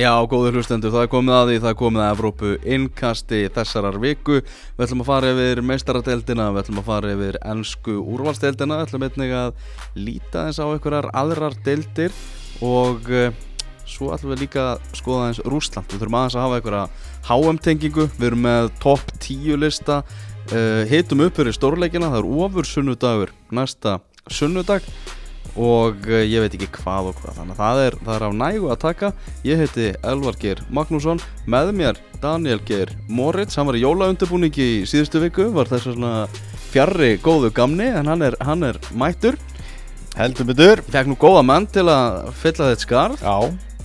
Já, góður hlustendur, það er komið að því, það er komið að Evrópu innkasti þessarar viku. Við ætlum að fara yfir meistaradeildina, við ætlum að fara yfir ennsku úrvalsdeildina Við ætlum einnig að líta eins á einhverjar aðrar deildir Og uh, svo ætlum við líka að skoða eins Rúsland Við þurfum aðeins að hafa einhverja HM-tengingu, við erum með topp 10 lista. Uh, Hitum upp fyrir stórleikina, það er ofur sunnudagur næsta sunnudag og uh, ég veit ekki hvað og hvað. Þannig að það er, það er á nægu að taka. Ég heiti Elvar Geir Magnússon. Með mér Daniel Geir Moritz. Hann var í jólaundirbúningi í síðustu viku var þess að svona fjarrri góðu gamni en hann er, hann er mættur. Heldur betur. Ég fekk nú góða menn til að fylla þetta skarð.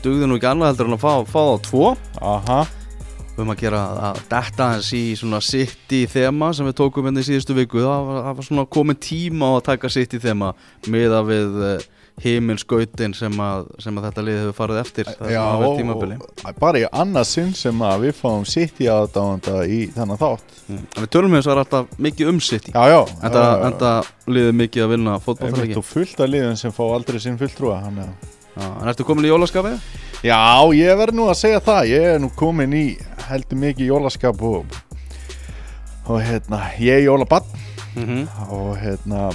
Dugði nú ekki annað heldur en að fá, fá það á tvo. Aha höfum að gera að detta hans í svona sitt í þema sem við tókum hérna í síðustu viku. Það var, það var svona komin tíma á að taka sitt í þema miða við uh, himilskautin sem, að- sem að þetta lið hefur farið eftir. Það Já, er og, og bara í annað sinn sem að við fáum sitt í aðdáðanda í þennan þátt. Mm. við tölum þess að alltaf mikið um sitt Já, já. En það liðið mikið að vinna og fullt af liðum sem fá aldrei sinn fulltrúa hann, en ertu komin í jólaskafið? Já, ég verð nú að segja það Ég er nú komin í heldur mikið jólaskap og, og hérna, ég er jólabann Mm -hmm. og hérna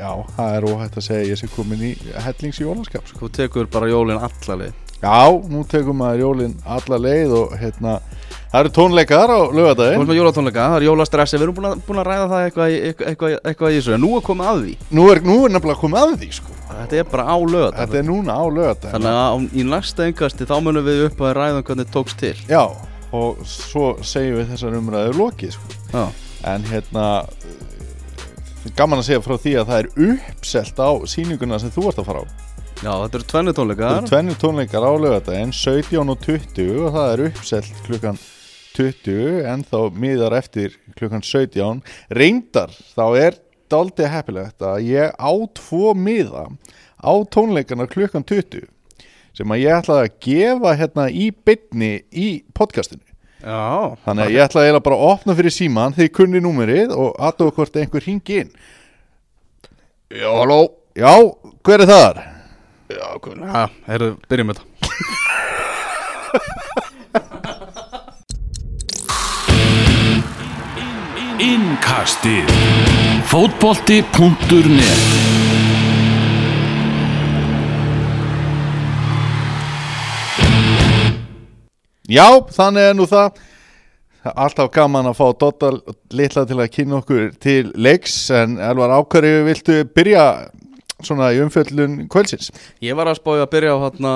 já, það er óhætt að segja ég sé komin í hellings jólaskap sko. þú tekur bara jólin allalið Já, nú tekum maður jólin alla leið og hérna það eru tónleikar á Þú lögadaginn erum með jólatónleika, það er jólastressi Við erum búin að, búin að ræða það eitthvað, eitthvað, eitthvað, eitthvað í þessu En nú er komið að því nú er, nú er nefnilega komið að því sko. Þetta er bara á lögat Þetta er núna á lögadaginn Þannig að í næsta engasti þá munum við upp að ræða um hvernig tókst til. Já, og svo segjum við þessar umræður lokið sko. En hérna uh, gaman að segja frá því að það er uppselt á sýninguna sem þú ert að fara á. Já þetta eru tvenni tónleikar. Eru tvennir tónleikar á lögadaginn 17 og 20 og það er uppselt klukkan 20 en þá miðar eftir klukkan 17 reyndar þá er daldið heppilegt að ég á tvo miða á tónleikana klukkan 20 sem að ég ætlaði að gefa hérna í bytni í podcastinu. Já. Þannig að ég ætlaði eiginlega bara að opna fyrir síman þegar ég kunni númerið og aðtóða hvort einhver hingi inn. Já, halló. Já, hver er það? Já, hvernig Já, heyrðu, byrjum þetta Innkastið. Fótbolti.net Já, þannig er nú það. Alltaf gaman að fá Dotta litla til að kynna okkur til leiks en Elvar ákværi viltu byrja svona í umfjöllun kvöldsins. Ég var að spája að byrja á hérna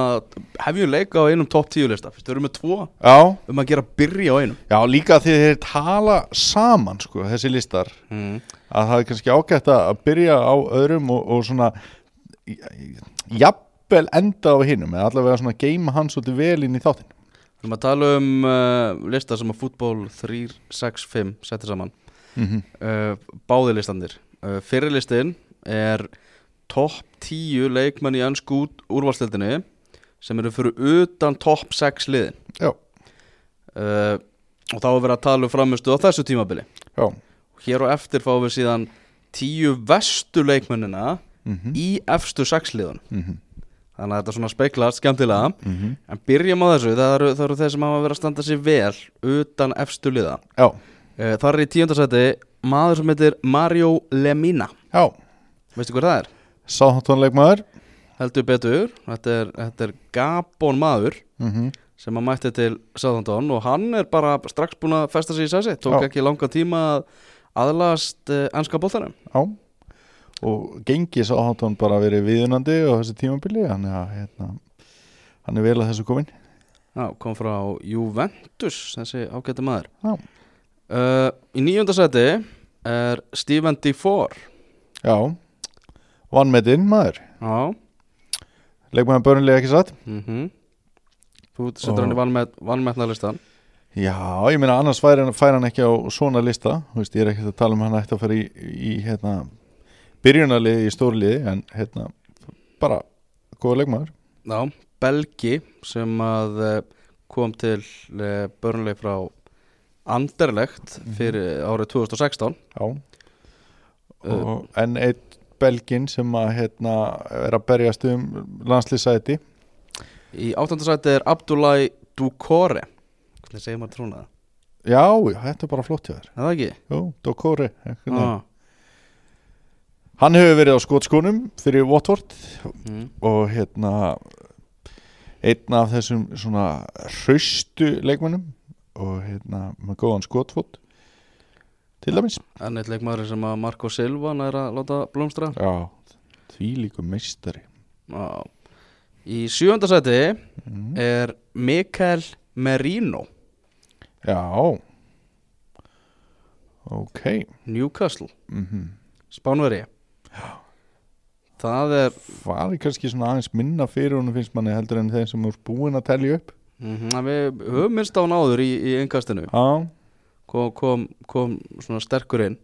Hefjum leika á einum topp 10 lista? Fyrst við tvo Já, um að gera byrja á einum. Já líka því þeir tala saman sko, þessi listar. Mm. að það er kannski ágætt að byrja á öðrum og, og svona jafnvel enda á hinnum eða allavega svona geima hans út vel inn í þáttinn. Við erum að tala um uh, lista sem að fútból 3, 6, 5 settir saman. Mm -hmm. uh, Báði listandir. Uh, Fyrir listin er topp 10 leikmenn í ennsku út- úrvalstildinni sem eru fyrir utan topp 6 liðin. Já, uh, og þá er verið að tala um framistu á þessu tímabili. Já. Og hér og eftir fáum við síðan 10 vestu leikmennina mm í efstu 6 liðun -hmm. þannig að þetta svona speiklast skemmtilega. Mm -hmm. en byrjum á þessu, það eru, það eru þeir sem hafa verið að standa sér vel utan efstu liða. Já, uh, það er í tíundasæti maður sem heitir Mario Lemina. Já. Veistu hver það er? Sáþónleikmaður heldur betur, þetta er, þetta er Gabon maður mm -hmm. sem að mætti til Southampton og hann er bara strax búin að festa sig í sessi. Tók Já. ekki langan tíma að aðlast ennska bóltanum Já. Og gengi Sáþón bara verið viðunandi á þessu tímabili hann er, hérna, hann er vel að þessu komin Já, kom frá Juventus þessi ágætti maður. Já. uh, Í níunda seti er Steven Defour Já, vannmetinn maður. Já. Leikmaður börnlega ekki satt? Mm Þú setur hann í vannmet, vannmetnalistan Já, ég meina annars fær hann, fær hann ekki á svona lista. Veist, ég er ekki að tala um hann ætti að fara í, í hérna, byrjunarliði í stórliði en hérna, bara góða leikmaður. Já, Belgi sem að eh, kom til uh, börnleg frá Anderlegt fyrir árið 2016 Já. Uh, og, en einn belgin sem að hérna, er að berjast um landslýsæti Í áttundasæti er Abdullahi Dukore Hvernig segir maður trúna það? Já, þetta er bara flott hjá þér Er það ekki? Jú, Dokore Ah. Hann hefur verið á skotskónum fyrir Watford Mm. og hérna einn af þessum svona hraustu leikmennum og hérna með góðan skotfót til dæmis. En eitt leikmaður sem að Marco Silva er að láta blómstra. Já, því líka meistari. Já. Í sjöndasæti mm. er Mikael Merino. Já. Ok. Newcastle, mm Spánveri Það er Var kannski svona aðeins minna fyrir honum finnst manni heldur en þeim sem er búin að telja upp? Mm Við höfum minnst á hann áður í, í engastinu Já, kom, kom, kom svona sterkur inn.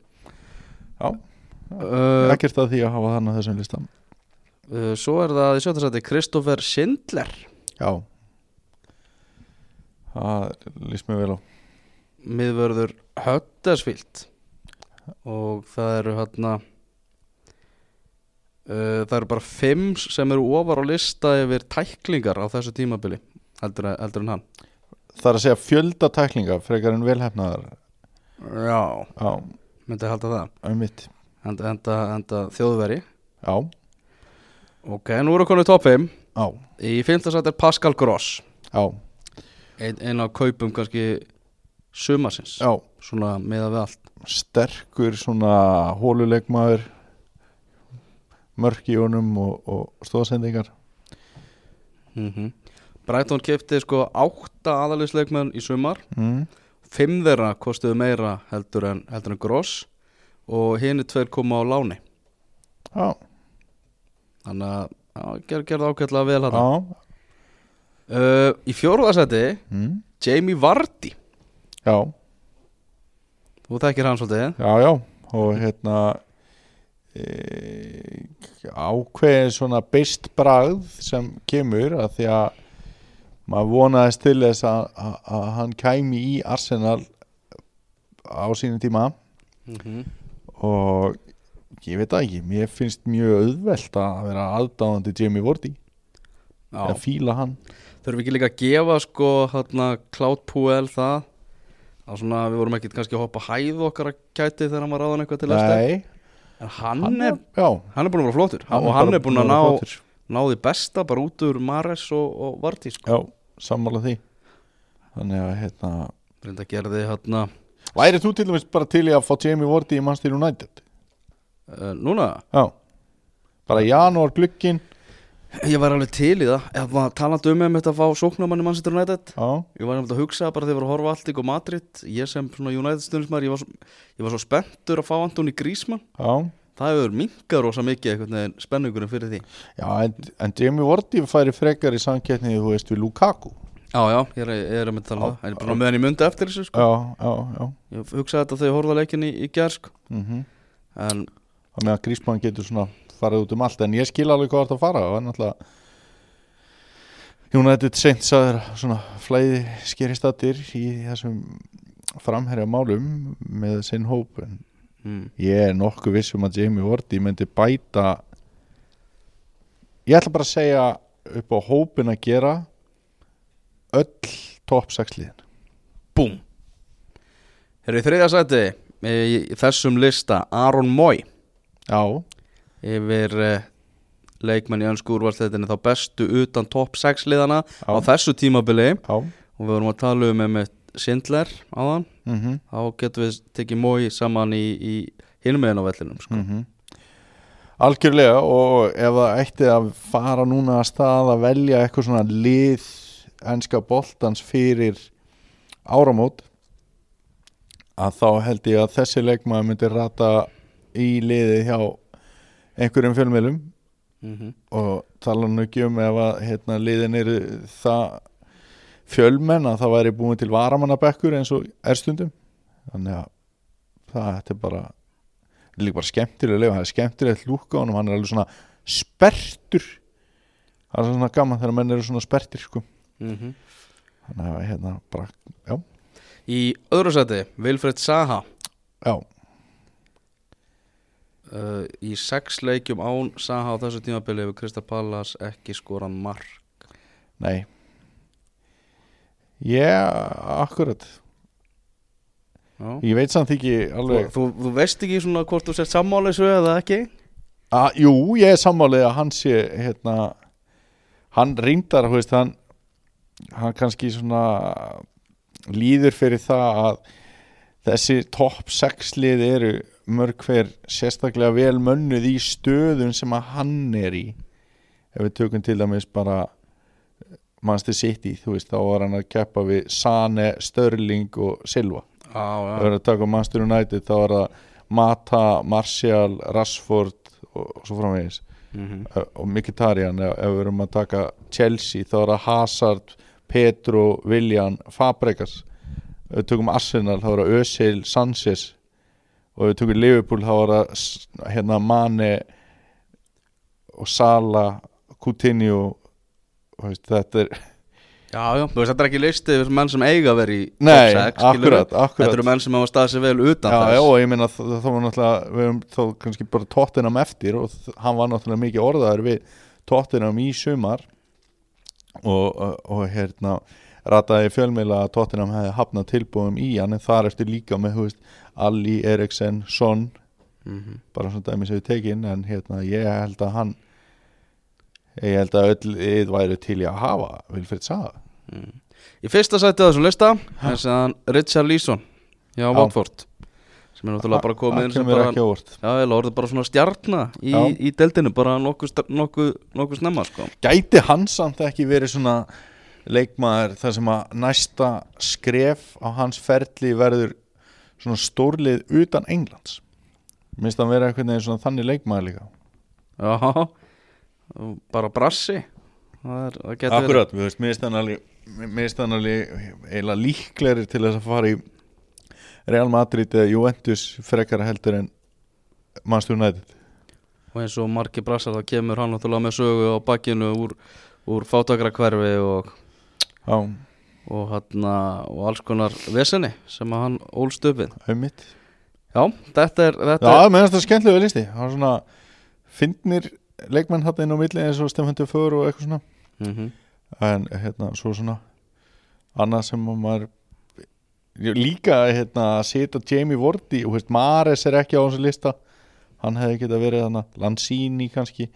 Já. uh, ekkert að því að hafa þannig þessum listan uh, Svo er það í sjöndasæti Kristoffer Schindler. Já. Það líst mér vel á. Miðvörður Huddersfield. Og það eru hérna uh, það eru bara fimm sem eru ofar á lista yfir tæklingar á þessu tímabili heldur, heldur en hann Það er að segja fjölda tæklinga frekar en velhefnaðar Já, Já, myndi að halda það. Um mitt enda, enda, enda þjóðveri. Já, Ok, nú eru konið top 5 já, Í fimmta sætt er Pascal Gross. Já, Ein, ein af kaupum kannski sumarsins. Já. Svona meða við allt. Sterkur svona hóluleikmaður. Mörk í honum og, og stóðsendingar mm Brighton kefti sko átta aðalisleikmenn í sumar. Mm. Fimm þeirra kostuðu meira heldur en, heldur en Gross og hinn tveir koma á láni. Já, þannig að já, ger, gerði ágætlega vel hann já uh, Í fjórðasæti mm. Jamie Vardy. Já, þú þekkir hann svolítið já, já. Og hérna e, ákveðin svona beist bragð sem kemur að því að maður vonaðist til þess að, að, að hann kæmi í Arsenal á sínum tíma. Mm -hmm. og ég veit ekki, mér finnst mjög auðvelt að vera aðdáðandi Jamie Já, að fíla hann. Þurfum við ekki líka að gefa sko hérna Puel það? Að svona við vorum ekkit kannski að hoppa hæð okkar að kæti þegar hann var ráðan eitthvað til að Nei, en hann, er, já, hann er búin að vera flottur. Og hann er búin að ná flottur. náði besta bara út úr Mares og, og Vardy sko. Sammála því. Þannig að hérna reynda gerði hérna. Væri þú til dæmis bara til í að fá Jamie Vardy í Manchester United? uh, núna? Já. Bara janúar glukkin Ég var alveg til í það. Ef maður talandi um með þetta að fá sóknamann í Manchester United Já, Ég var nefnilega að hugsa bara þegar ég var að horfa allt ykkur Madrid Ég sem United stundismæður ég, var ég var svo spenntur að fá Antoni Grísmann já Það hefur minkað rosa mikið spenningurinn fyrir því. Já, en, en Jamie Vardy færi frekar í samkettni þú veist við Lukaku. Já, já, ég er, ég er að mynda að tala um það. En ég er bara með hann í mundi eftir þessu sko. Já, já, já. Ég hugsaði þetta þegar ég horfði á leikin í, í gerð sko. mm En Þannig að Grísmann getur svona farið út um allt En ég skil alveg hvað það að fara. Og náttúrulega United Saints að þeirra svona flæði skeristattir í þessum framherja málum með sinn hóp en mm, ég er nokkuð viss um að Jamie Vardy myndi bæta ég ætla bara að segja upp á hópin að gera öll top 6 liðin. Búm. Þeir eru í þriðja sæti í, þessum lista Aron Moy. Já, Yfir uh, leikmenn í önsku úrvalstættinni þá bestu utan topp 6 liðana Já. á þessu tímabili. Já. Og við vorum að tala um með Sindler á þann mm þá getum við tekið mói saman í, í hinumegin á vellinum sko. Mhm. Algjörlega og ef það ætti að fara núna að stað að velja eitthvað svona lið enska boltans fyrir áramót að þá held ég að þessi leikmaður myndi rata í liði hjá einhverjum fjölmiðlum mm -hmm. og tala nú ekki um ef að hérna, liðin eru það fjölmenn að það væri búin til varamannabekkur eins og er stundum. Þannig að það er bara líka bara skemmtilega það er skemmtilegt lúka á honum, hann er alveg svona spertur það er svona gaman þegar menn eru svona spertir sko. Mhm. þannig að hérna bara, já, Í öðru sæti Vilfred Saha. Já. Uh, í sex leikjum án Saha á þessu tímabili hefur Krista Pallas ekki skorað mark. Nei Já, akkurat. Já. Ég veit samt ekki alveg. Þú, þú veist ekki svona hvort þú sért sammála þessu eða ekki? Að, Jú, ég er sammálið að hann sé hérna, hann reyndar veist, hann, hann kannski svona líður fyrir það að þessi topp 6 lið eru mörg hver sérstaklega vel mönnuð í stöðum sem að hann er í. Ef við tökum til dæmis bara mannstu City, þú veist, þá var hann að keppa við Sane, Störling og Silva. Já, ef við erum að taka Manchester United þá er það Mata, Martial, Rashford og, og svo framvegis. Mm og Mkhitaryan ef, ef við erum að taka Chelsea þá er það Hazard, Pedro, Willian Fabregas. Ef við tökum Arsenal þá er það Özil, Sanchez. Og ef við tökum Liverpool þá er það hérna Mane og Sala Coutinho veist, þetta er Já, já, þú veist, þetta er ekki listi yfir menn sem eiga að vera í Nei, sex, akkurat, akkurat. Þetta eru menn sem hafa staðið sér vel utan Já, þess já, og ég það, það var náttúrulega við höfum þá kannski bara Tottenham eftir og hann var náttúrulega mikið orðaður við Tottenham í sumar og, og, og hérna rataði fjölmiðla að Tottenham hefði hafnað tilbúðum í hann en þar eftir líka með, þú veist, Ali, Eriksen, Son Mhm. bara svona dæmis hefur tekin en hérna ég held að hann ég held að öll yð væru til í að hafa Vilfred Saga. Í fyrsta sæti á þessum lista er séðan Richard Leeson hjá Já. Watford sem er náttúrulega bara komið sem bara Já, orðið bara svona stjarna í, í deildinu, bara nokkuð nokkuð nokkuð snemma, sko. Gæti hann samt ekki verið svona leikmaður þar sem að næsta skref á hans ferli verður svona stórlið utan Englands? Minnst hann vera einhvern veginn svona þannig leikmaður líka. Já, bara brassi. Það, það Akkurat, við veist, hann hann alveg eiginlega líklegri til þess að fara í Real Madrid eða Juventus frekara heldur en Manchester United. Og eins og margi brassar það kemur hann náttúrulega með sögu á bakkinu úr, úr fátakrakverfi og, Já, og, hana, og alls konar vesenni sem að hann ólst upp við. Auðmitt Já, þetta er, þetta Já, meðan þetta er skemmtilega listi. Var svona finnir leikmenn hann inn á milli eins og Stefán Tufur og eitthvað svona. Mm en hérna svo svona annað sem að maður líka hérna að setja Jamie Vorti og veist, Mares er ekki á þessu lista. Hann hefði geta verið hana Lanzini kannski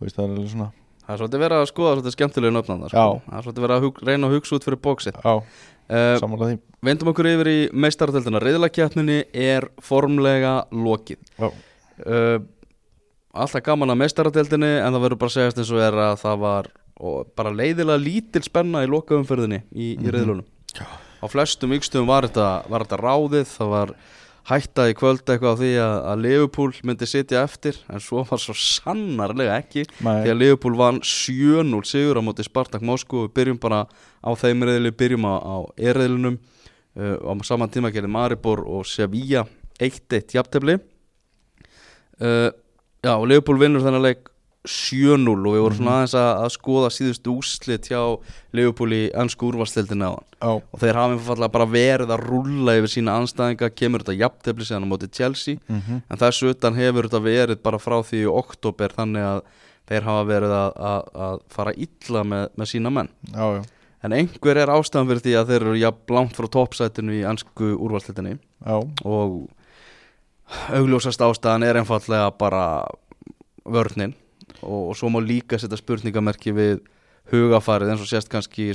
veist, það er alveg svona. Það er svolítið verið að skoða svolítið skemmtilegum öfnanda sko. Það er svolítið verið að hug, reyna að hugsa út fyrir bóksið uh, Vendum okkur yfir í meistaratöldina Riðlakjarninni er formlega lokið. Uh, Alltaf gaman að meistaratöldinni En það verður bara að segjast eins og er að það var bara leiðilega lítil spenna í lokaumferðinni í, í Mhm. riðlunum. Á flestum ykstum var þetta, var þetta ráðið Það var hætta í kvöld eitthvað á því að, að Leopold myndi sitja eftir En svo var svo sannarlega ekki Nei, því að Liverpool vann 7-0 sigur á móti Spartak Moskú við byrjum bara á þeim reyðli byrjum á, á erreðlunum uh, á saman tíma gerði Maribor og Sevilla 1-1 jafntefli. Uh, já og Liverpool vinnur þennan leik 7-0 og við vorum svona aðeins að, að skoða síðustu úslit hjá Liverpool í ennsku úrvarstildina á á, og þeir hafa einfallega bara verið að rúlla yfir sína anstæðinga, kemur þetta jafntefli síðan á móti Chelsea. Mm en þessu utan hefur þetta verið bara frá því í oktober þannig að þeir hafa verið að, að, að fara illa með, með sína menn. Já, já, en einhver er ástæðan fyrir því að þeir eru jafn langt frá toppsætinu í ansku úrvalsleitinni já, og augljósast ástæðan er einfallega bara vörnin. Og, og svo má líka setja spurningamerki við hugafarið eins og sést kannski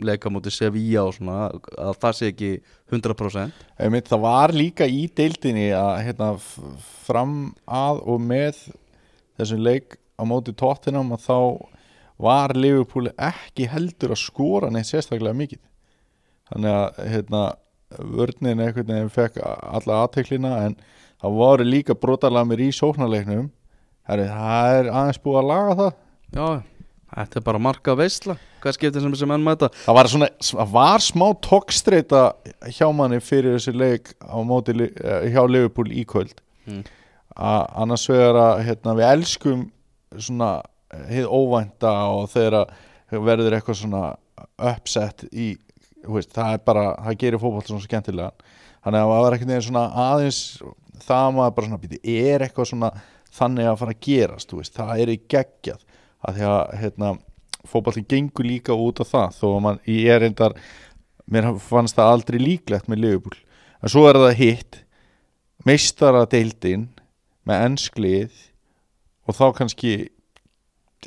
leikamóti Sevilla og svona að það sé ekki 100% Einmitt, það var líka í deildinni að hérna, fram að og með þessum leik á móti tóttinam að þá var Liverpool ekki heldur að skora neitt sérstaklega mikið. Þannig að hérna, vörnin einhvern veginn fekk alla aðteklina en það voru líka brotalamir í sóknarleiknum. Herri, það er aðeins búið að laga það. Já, þetta er bara marka veisla. Hvað skiptir sem sem enn mæta? það var, svona, það var smá tókstreita hjá manni fyrir þessi leik móti eh, hjá Liverpool í kvöld. Mm. annars vegar að hérna, við elskum svona hið óvænta og þegar að verður eitthvað svona uppsett í veist, það er bara, það gerir fótboll svona skemmtilega þannig að það var ekkert neginn svona aðeins það að maður bara svona býti, er eitthvað svona þannig að fara að gerast veist, það er í geggjað. Að því að hérna, fótballin gengur líka út af það þó að mann, ég er reyndar mér fannst það aldrei líklegt með Liverpool. En svo er það hitt meistara deildin með ensklið og þá kannski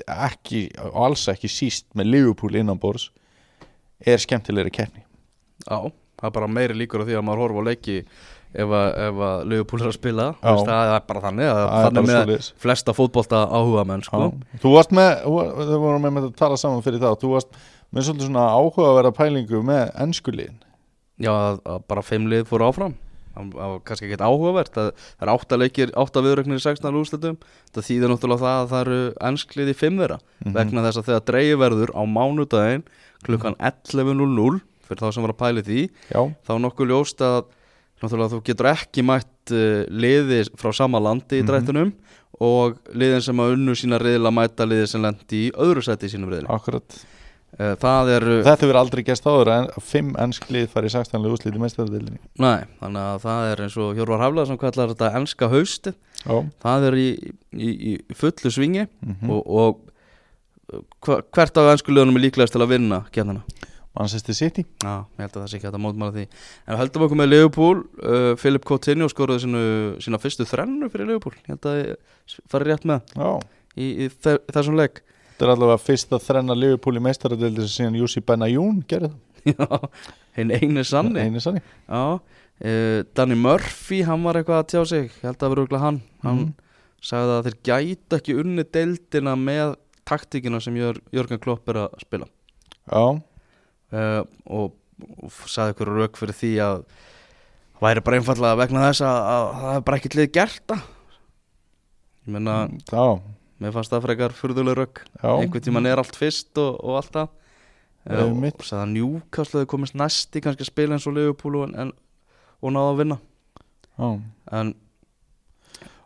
ekki, og alls ekki síst með Liverpool innanbors er skemmtilegri keppni. Já, það er bara meiri líkur á því að maður horfa á leiki ef að, að Liverpool er að spila. Veist, það er bara þannig að er þannig bara með flesta fótbolta áhuga menn sko. Þú varst með, þau vorum með að tala saman fyrir það, þú varst með svolítið svona áhugaverða pælingu með enskuliðin Já, að, að bara fimm lið fóru áfram. Það var kannski ekkert áhugavert það, er átta leikir, átta viðröknir í 16 úrslitum. Það þýðir náttúrulega það að það eru ennskliði í fimm þeirra. Mhm. vegna þess að þegar dreigi verður á mánudaginn klukkan 11.00 fyrir þá sem var að pæli því Já, þá nokkuð ljóst að náttúrulega þú getur ekki mætt uh, liði frá sama landi í Mhm. drættunum og liðin sem að unnu sína riðil að mæta liði sem lendi í öðru seti í sínum riðil akkurat. Uh, það er Þetta verður aldrei gæst áður en fimm ensklið fari í 16. úrsliti meistaradeildinni. Nei, þannig að það er eins og Hjörvar Haflega sem kallar þetta enska haustið Já, það er í, í, í fullu svingi mm og, og hva, hvert af ennsku liðunum er líklegast til að vinna kemna Manchester City. Já, ég held að það sé ekki að mótmála því. En við höldum okkur með Liverpool uh, Philip Coutinho skoraði sínu, sína fyrstu þrennu fyrir Liverpool. Ég held að ég fari rétt með Já, í, í þe þessum leik. Þetta er allavega fyrst að þrenna Liverpool í meistaradeildi sem síðan Jussi Benayoun gerði Já, hinn það sanni. Einu sannig Já, uh, Danny Murphy, hann var eitthvað að tjá sig. Ég held að það verður hann. Hann Mhm. sagði að þeir gætu ekki unni deildina með taktíkina sem Jör, Jörgen Klopp er að spila. Já, uh, og, og sagði ykkur rauk fyrir því að væri bara einfallega vegna þess að, að það er bara ekkert lið gert það ég meina, já, mér fannst það frekar furðuleg rauk einhvern tíman er allt fyrst og, og allt það. Uh, og, sagði að hefði komist næst í kannski að spila eins og Liverpool og, en, og náða að vinna. Já. en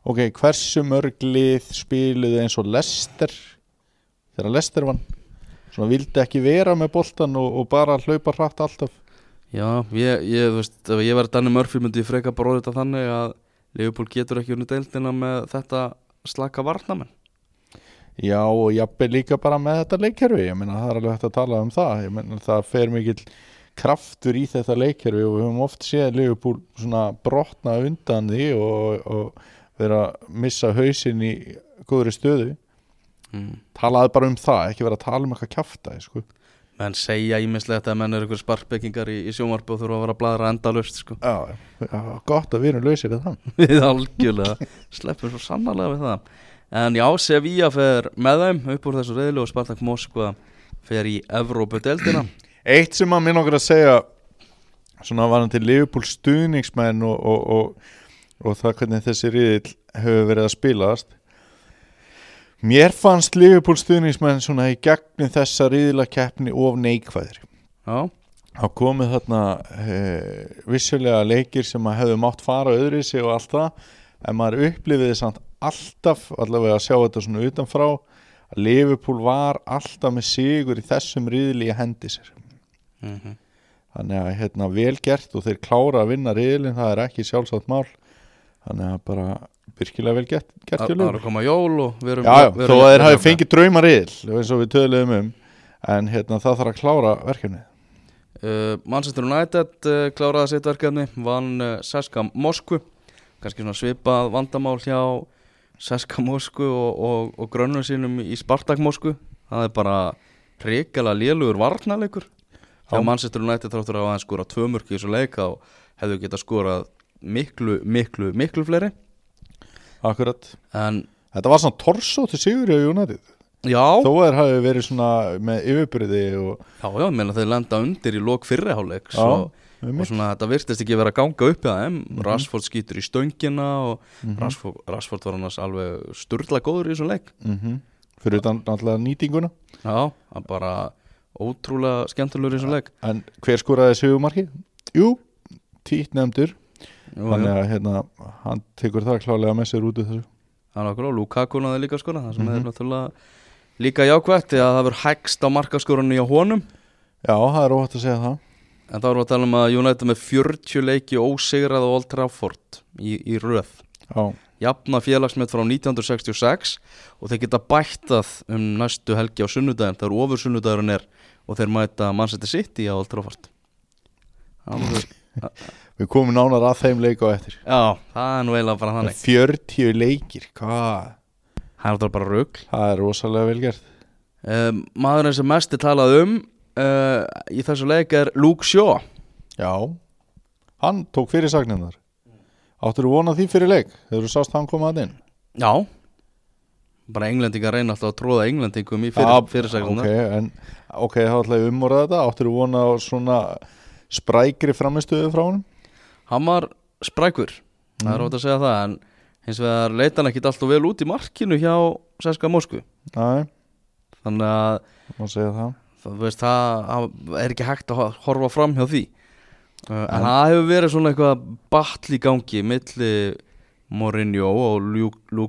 Ok, hversu mörg lið spiluðu eins og Lester þegar Lester vann svona vildi ekki vera með boltan og, og bara hlaupa hratt alltaf. Já, ég, ég, veist, ef ég verið Danny Murphy myndi ég freka bróða þetta þannig að Liverpool getur ekki unni deildina með þetta slaka varnamenn Já og jafnveg líka bara með þetta leikkerfi. Ég meina það er alveg hægt að tala um það. Ég meina það fer mikill kraftur í þetta leikkerfi og við höfum oft séð Liverpool svona brotna undan því og, og vera að missa hausinn í góðri stöðu mm. talaði bara um það, ekki vera að tala um eitthvað kjafta sko. menn segja ímislegt að menn eru ykkur sparkbyggingar í, í sjónvarpi og þurfa að vera að bladra endalust sko. já, já, gott að við erum lausir í það við algjörlega sleppum svo sannarlega við það en já, Sevilla fer með þeim upp úr þessu reyðlu og Spartak Moskva fer í Evrópu-deldina Eitt sem að minn okkur að segja svona var hann til Liverpool stuðningsmenn og, og, og, og það hvernig þessi riðil hefur verið að spilast Mér fannst Liverpool stuðningsmenn svona í gegnum þessa riðilakeppni of neikvæðir. Já, Það komið þarna e, vissulega leikir sem að hefðu mátt fara öðru sig og allt það en maður upplifiði samt alltaf allavega að sjá þetta svona utanfrá að Liverpool var alltaf með sigur í þessum riðli í hendi sér. Mm þannig að hérna vel gert og þeir klára að vinna riðlinn, það er ekki sjálfsagt mál. Þannig að bara virkilega vel gert, gert það er að koma jól og við erum Já, þó að þeir við hafi erum- fengið drauma riðl eins og við töluðum um en hérna það þarf að klára verkefnið. Uh, Manchester United uh, kláraði sitt verkefni vann uh, Seska Moskvu. Kannski svona svipað vandamál hjá Seska Moskvu og, og, og grönnum sínum í Spartak Moskvu. Það er bara hrikalega lélugur varnarleikur. Hjá Já. Manchester United þráttur að aðeins skora tvö mörk í þessu leika og hefðu getað skorað miklu, miklu, miklu fleiri Akkurat. En Þetta var svona torso til sigur í United. Já, Þó er hafi verið svona með yfirbyrði og, já, já, meðan þeir lenda undir í lok fyrriháleiks Já, og, svona þetta virtist ekki vera að ganga upp í þeim. Mhm. Rashford skýtur í stöngina og Mhm. Rashford, Rashford var annars alveg sturla góður í þessum leik. Mm fyrir utan náttúrulega nýtinguna. Já, hann bara ótrúlega skemmtilegur í þessum leik. En hver skoraði sigumarki? Jú, títt nefndur Þannig að hérna, hann tekur það klálega með sér út úr þessu. Það er okkur á Lukaku náði líka skora það sem Mhm. er náttúrulega líka jákvætt því að það verður hægst á markaskorunni á honum. Já, það er óhætt að segja það. En þá erum við að tala um að United með 40 leiki ósigrað á Old Trafford í, í röð. Já, jafna félagsmet frá 1966 og þeir geta bættað um næstu helgi á sunnudaginn þegar ofur sunnudagurinn er og þeir mæta City á Old Trafford. Það er- Við komum nánar að þeim leik á eftir. Já, það er nú eiginlega bara þannig. 40 leikir, hvað? Það er þetta bara rugl. Það er rosalega vel gert. Um, Maðurinn sem mest er talað um uh, í þessu leik er Luke Shaw. Já, hann tók fyrir sagninnar Áttur þú vonað því fyrir leik? Þegar þú sást hann koma að inn? Já. Bara englendingar reyna alltaf að tróða englendingum í fyrir, Já, fyrirsækuna ok, en, ok, þá ætla ég umorða þetta. Áttur þú vonað svona sprækri framistöðu frá honum Hann var sprækur Það Mhm. er rót að segja það En hins vegar leita hann ekkit alltaf vel út í markinu hjá Seska Moskvu. Næ, Þannig að það. það, veist, það það er ekki hægt að ho- horfa fram hjá því. En það hefur verið svona eitthvað batl í gangi Milli Mourinho og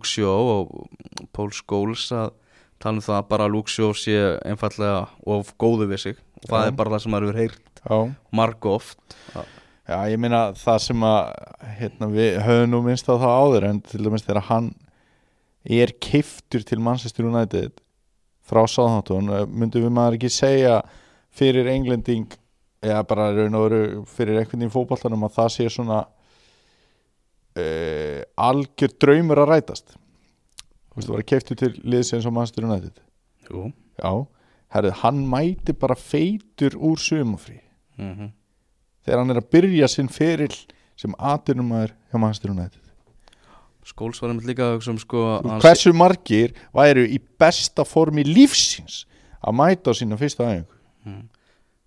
Shaw og Paul Scholes að tala um það að bara Shaw sé einfallega of góðu við sig. Og það Já. er bara það sem maður hefur heyrt Já, marg oft Já, ég meina það sem að hérna, við höfum nú minnst á það áður en til dæmis þegar hann er keiftur til Manchester United frá Southampton eh, myndum við maður ekki segja fyrir englending eða bara raun og veru fyrir einhvern veginn fótboltanum að það sé svona uh, algjör draumur að rætast. Þú veist, þú var keiftur til liðsins á Manchester United. Jú. Já, herrið, hann mæti bara feitur úr sumafrí mm þegar hann er að byrja sinn feril sem aðdunumæður hjá Manchester United. Skóls var einmitt líka hugsa um sko hann hversu margir væru í besta formi lífsins að mæta á sína fyrsta æfingu? Mm.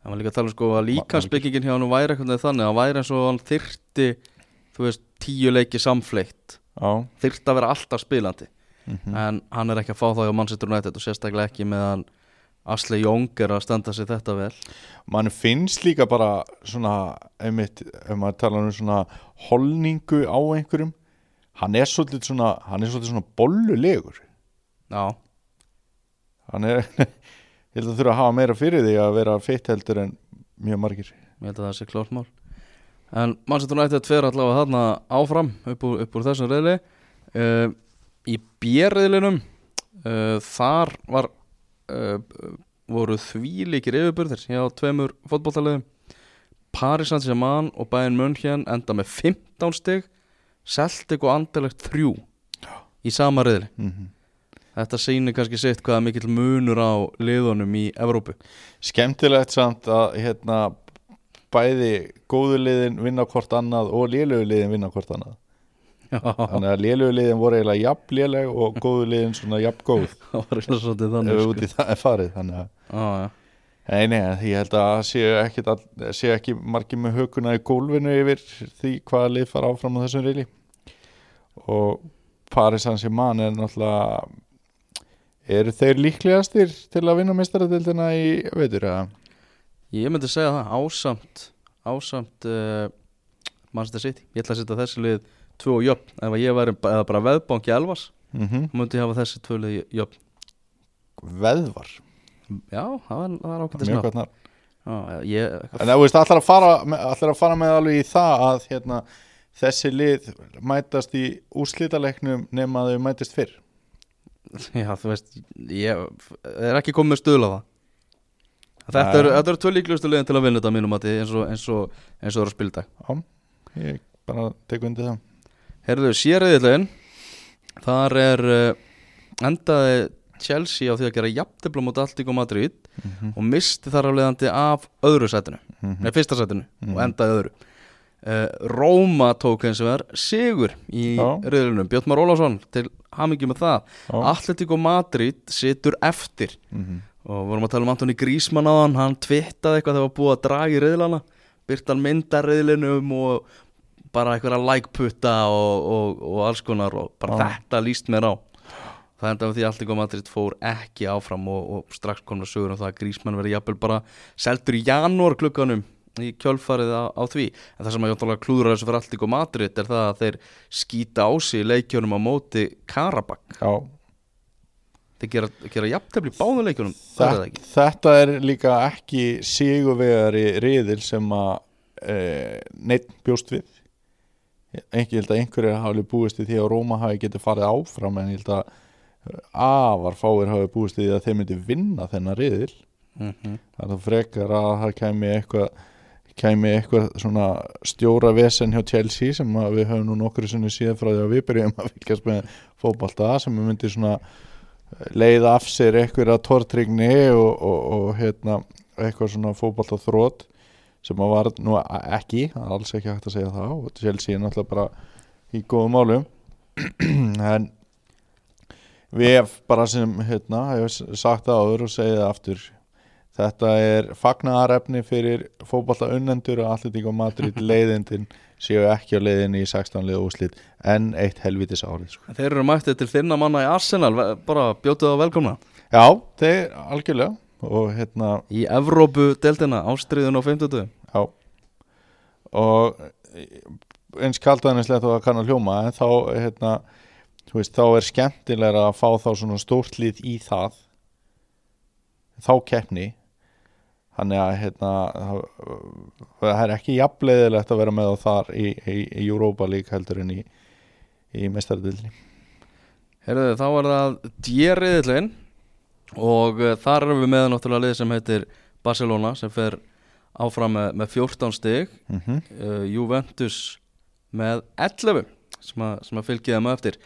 Það var líka að tala um sko að líkansbyggingin hjá hann væri eitthvað þannig að hann væri eins og hann þyrti þú veist, tíu leiki samfleitt þyrti að vera alltaf spilandi. Mhm. en hann er ekki að fá það hjá Manchester United og sérstaklega ekki meðan Asli Young er að standa sig þetta vel. Mann finnst líka bara svona, einmitt, ef maður tala um svona holningu á einhverjum hann er svolítið svona hann er svolítið svona bollulegur. Já, hann er, ég held að þurfa að hafa meira fyrir því að vera fitt heldur en mjög margir. Ég held að það sé klart mál. En Manchester United fer allavega þarna áfram upp úr, upp úr þessum reyðli uh, Í bjerriðlinum uh, þar var uh, voru þvílíkir yfirburðir hjá tveimur fótbolltaliðum Paris Saint-Germain og Bayern München enda með 15 stig Celtic og Anderlecht 3 í sama reyðli mm Þetta sýnir kannski sitt hvaða mikill munur á liðunum í Evrópu. Skemmtilegt samt að hérna bæði góðu liðin vinna hvort annað og lélögu liðin vinna hvort annað þannig að lélögu liðin voru eiginlega jafn léleg og góðu liðin svona jafn góð. Það var eitthvað svolítið ef þannig við sko. út í það er farið þannig að Já, já. Nei, ég held að séu ekki, séu ekki margir með hökuna í gólfinu yfir því hvaða lið fara áfram á þessum reyli og Paris Saint-Germain er náttúrulega eru þeir líklegastir til að vinna meistaradildina í veitur eða? Ég myndi segja það, ásamt ásamt uh, Manchester City. Ég ætla að setja þessi lið tvö og jöfn. Ef ég væri eða bara veðbanki Elvas Mm -hmm. þá myndi ég hafa þessi tvö lið jöfn. Veðvar, Já, það það nafn. Já, ég, En þú veist, allar að fara, allar að fara með alveg í það að hérna, þessi lið mætast í úrslitaleiknum nema að þau mætist fyrr? Já, þú veist Ég er ekki komið stuðla það. Þetta eru er tvö líklustu liðin til að vinna þetta mínum að eins og, eins og, eins og eru að spildag Já, ég bara tek undir það Herðu, sérriðilegin Þar er uh, endaði Chelsea á því að gera jafntefla mot Alltík Madrid Mhm. og misti þar af leiðandi af öðru sætinu, Mhm. nei fyrsta sætinu Mhm. og endaði öðru uh, Róma tók eins og er sigur í riðlunum, Björn Már Ólafsson til hamingi með það. Alltík Madrid situr eftir Mhm. og vorum að tala um Antoni Grísmann á hann hann tvittaði eitthvað þegar var búið að draga í riðlana byrtan mynda riðlinum og bara eitthvað like-putta og, og, og alls konar og bara Já. þetta líst mér á. Það enda af því að Alltík Madrid fór ekki áfram og, og strax komna sögur um það að Grísmann verði jafnvel bara seldur í janúar klukkanum í kjölfarið á, á því. En það sem að ég klúður þessu fyrir Alltík Madrid er það að þeir skýta á sig í leikjunum á móti Karabak Já, þeir gera, gera það er það Þetta, er líka ekki sigurvegari riðil sem að e, neitt bjóst við ekki held að einhverjir hafi búist í því að Róma hafi getið farið áfram en ég held að afar fáir hafi búist í því að þeir myndi vinna þennan riðil mm -hmm. það er það frekar að það kæmi eitthvað kæmi eitthvað svona stjóra vesen hjá Chelsea sem að við höfum nú nokkru sinni síðan frá því að við byrjum að fylgjast með fótbolta sem myndi svona leiða af sér eitthvað tortrygni og, og, og hérna eitthvað svona fótbolta þrótt sem að var nú ekki það er alls ekki hægt að segja það og Chelsea er náttúrulega bara í góðum málum. En við bara sem hérna, hef sagt það áður og segið það aftur þetta er fagnaðarefni fyrir fótballta unnendur og allir tíka Madrid leiðindin séu ekki á leiðinni í 16 liða úslit en eitt helvitis árið sko. Þeir eru mættið til þinna manna í Arsenal bara bjótið á velkomna. Já, þeir algjörlega og hérna, í Evrópu deltina ástriðun á 50 já. Og eins kaldaðanislegt og að kannu hljóma en þá hérna, veist, þá er skemmtilega að fá þá svona stórt lið í það. Þá keppni. Þannig að hérna, það, er ekki jafnleiðilegt að vera með þar í, í, í Europa League heldur en í, í mestardildinni Herðu, þá er það djeriðillin og uh, þar erum við með náttúrulega lið sem heitir Barcelona sem fer áfram með, með 14 stig mm -hmm. uh, Juventus með 11 sem að, sem að fylgja þeim á eftir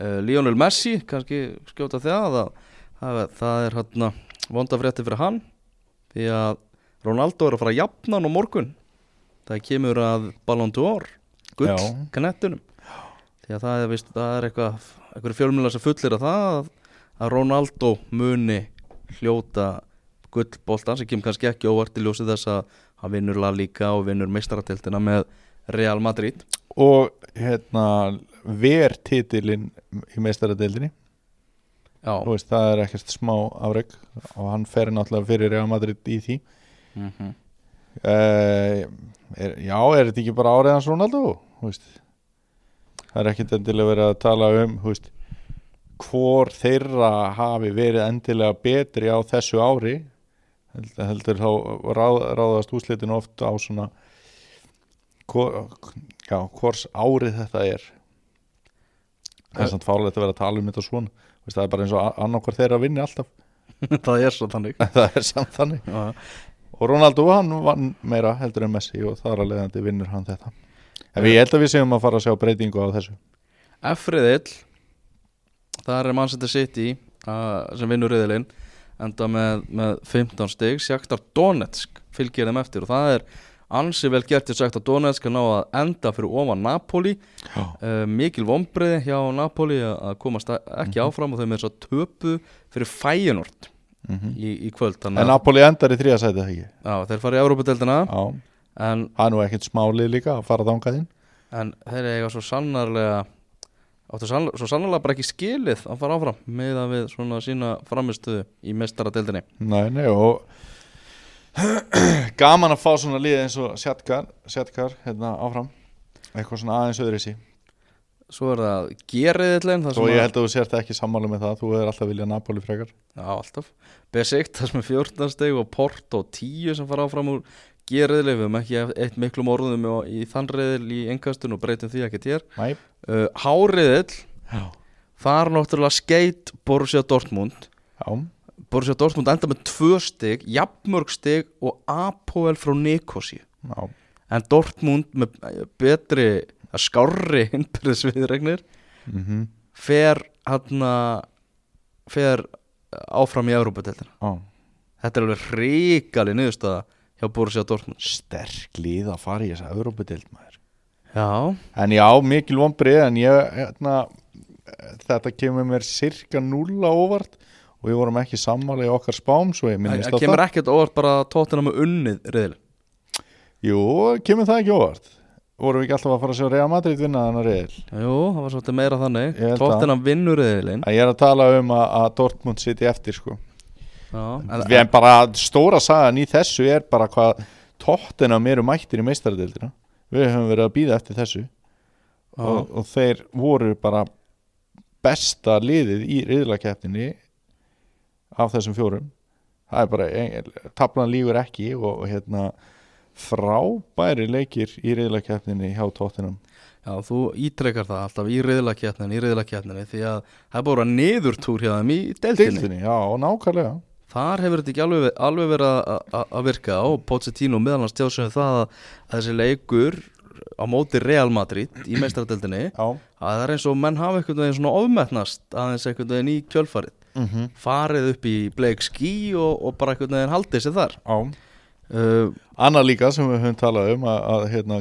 uh, Lionel Messi, kannski skjóta það að það, það er hérna vondafrétti fyrir hann því að Ronaldo er að fara að jafna hann á morgun það kemur að Ballon d'Or gull Já. knettunum því að það er, vist, það er eitthvað eitthvað fjölmjöla sem fullir að það að, Ronaldo muni hljóta gullboltan sem kemur kannski ekki óvart í ljósi þess að hann vinnur La Liga og vinnur meistarateltina með Real Madrid og hérna ver titilinn í Þú veist, það er ekkert smá afreg og hann fer náttúrulega fyrir Real Madrid í því mm -hmm. uh, er, Já, er þetta ekki bara árið hans Ronaldo? Þú veist Það er ekkert endilega verið að tala um veist, hvor þeirra hafi verið endilega betri á þessu ári heldur, heldur þá ráð, ráðast úslitin oft á svona hvor, já, hvors árið þetta er. Það er samt fárlegt að vera að tala um þetta svona. Þú veist, það er bara eins og annarkvar þeirra vinni alltaf. Það er svo þannig. Það er samt þannig. Og Ronaldo hann vann meira heldur en Messi og þar að leiðandi vinnur hann þetta. En ég held að við séum að fara að sjá breytingu á þessu. F-riðill þar er Manchester City uh, sem vinnur riðilinn enda með, með 15 stig. Sjaktar Donetsk fylgir þeim eftir og það er ansi vel gert til Sjaktar Donetsk að ná að enda fyrir ofan Napoli. Uh, mikil vombriði hjá Napoli að að komast ekki áfram og þau með þess að töpu fyrir Feyenoord mm í, í kvöld en að Napoli endar í þrija sæti það ekki? Já, þeir fara í en, það er nú ekkert smálið líka að fara þangað inn. En þeir eiga svo sannarlega áttu svo sannarlega bara ekki skilið að fara áfram með að við svona sína framistuðu í mestaradeildinni nei, nei, og gaman að fá svona lið eins og Sjatkar, Sjatkar hérna áfram. Eitthvað svona aðeins öðru sí Svo er það geriðillin og ég held að þú sért ekki sammála með það þú hefur alltaf viljað Napoli frekar. Já, alltaf. Besikt, það sem er 14 steg og Porto 10 sem fara áfram úr geriðli Við höfum ekki eitt miklum orðum í- þann riðil í engastun og breytum því ekki hér. Uh, Háriðil, já, þar náttúrulega skeit Borussia Dortmund. Já, Borussia Dortmund enda með 2 steg Jafnmörg steg og Apoel frá Nikosi já. En Dortmund með betri, að skárri innbyrðisviðregnir Mm fer hann fer áfram í Európa-deltina. Þetta er alveg ríkali niðurstaða hjá Borussia Dortmund. Sterk lið að fara í þessa Európa-deild maður. Já, En já, mikil vonbrið en ég, hérna, þetta kemur mér cirka nulla óvart og við vorum ekki sammála í okkar spám svo ég minnist á það kemur ekkert óvart bara tóttina með unnið riðil Jú, kemur það ekki óvart? Vorum við ekki alltaf að fara að sjá Real Madrid vinna þannig reyðil Jú, það var svolítið meira þannig. Tóttina vinnur riðilinn. En ég er að tala um að, að Dortmund siti eftir sko Við erum bara, stóra sagan í þessu er bara hvað Tottenham eru mættir í meistaradildina Við höfum verið að býða eftir þessu. Og, og þeir voru bara besta liðið í riðlakeppninni af þessum fjórum. Það er bara, ein- taflan lígur ekki og, og hérna frábæri leikir í reyðlakeppninni hjá tóttinum Já, þú ítrekkar það alltaf í riðlaketninni, í riðlaketninni því að það er bara niðurtúr hjá þeim í deltinni. Deildinni, já, nákvæmlega Þar hefur þetta ekki alveg, alveg verið að- virka og Pochettino meðal hans tjóðsum það að, þessi leikur á móti Real Madrid í meistaradeldinni Já, að það er eins og menn hafa einhvern veginn svona ofmetnast aðeins einhvern veginn í kjölfarið. Mm farið upp í bleik skí og, og bara einhvern veginn haldið sér þar. Uh, Annað líka sem við höfum talað um að, að hérna,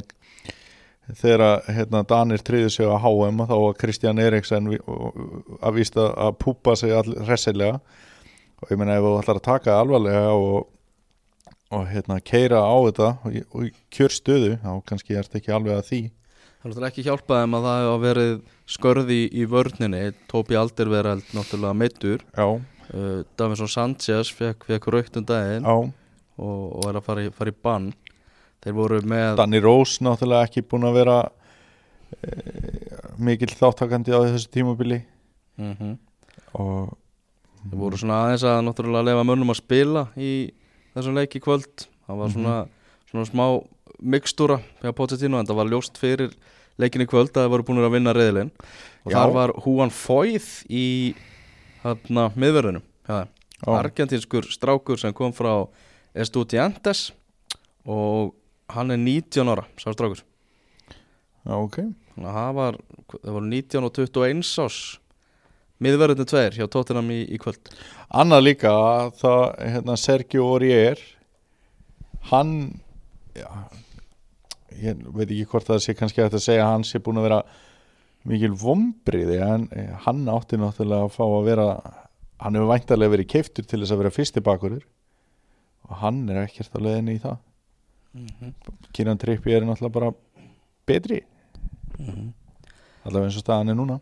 þegar hérna, Danir tryðu sig á HM þá var Kristján og- að vísta að púpa sig all hressilega og ég meina ef þú ætlar að taka alvarlega og, og hérna, keira á þetta og, og í kjörstöðu þá kannski er þetta ekki alveg að því. Það er náttúrulega ekki hjálpað þeim að það hefur verið skörði í vörninni. Tóbi Aldervereld náttúrulega meittur Já, uh, Davinson Sanchez fekk, fekk raukt um daginn. Já. Og, og er að fara í, fara í bann. Þeir voru með Danny Rose náttúrulega ekki búin að vera e, mikill þáttakandi á þessu tímabili. Mm og Þeir voru svona aðeins að náttúrulega lefa mönnum að spila í þessum leik í kvöld. Það var svona, svona smá mikstúra hjá Pochettino en það var ljóst fyrir leikin í kvöld að þeir voru búin að vinna reyðilinn og Já. þar var Juan Foyth í hérna miðverðinum ja, argentinskur strákur sem kom frá Estudiantes og hann er 19 ára sá strákur. Já, ok. Þannig að það var, það voru 19 og 21 ás miðverðinu tveir hjá Tottenham í, í kvöld. Annað líka það, hérna, Sergio Aurier hann já, ég veit ekki hvort það sé kannski að segja að hann sé búin að vera mikil vombriði en eh, hann átti náttúrulega að fá að vera hann hefur væntarlega verið keiftur til þess að vera fyrsti bakurur og hann er ekkert á leiðinni í það. Kieran Trippi er náttúrulega bara betri. Allavega eins og staðan er núna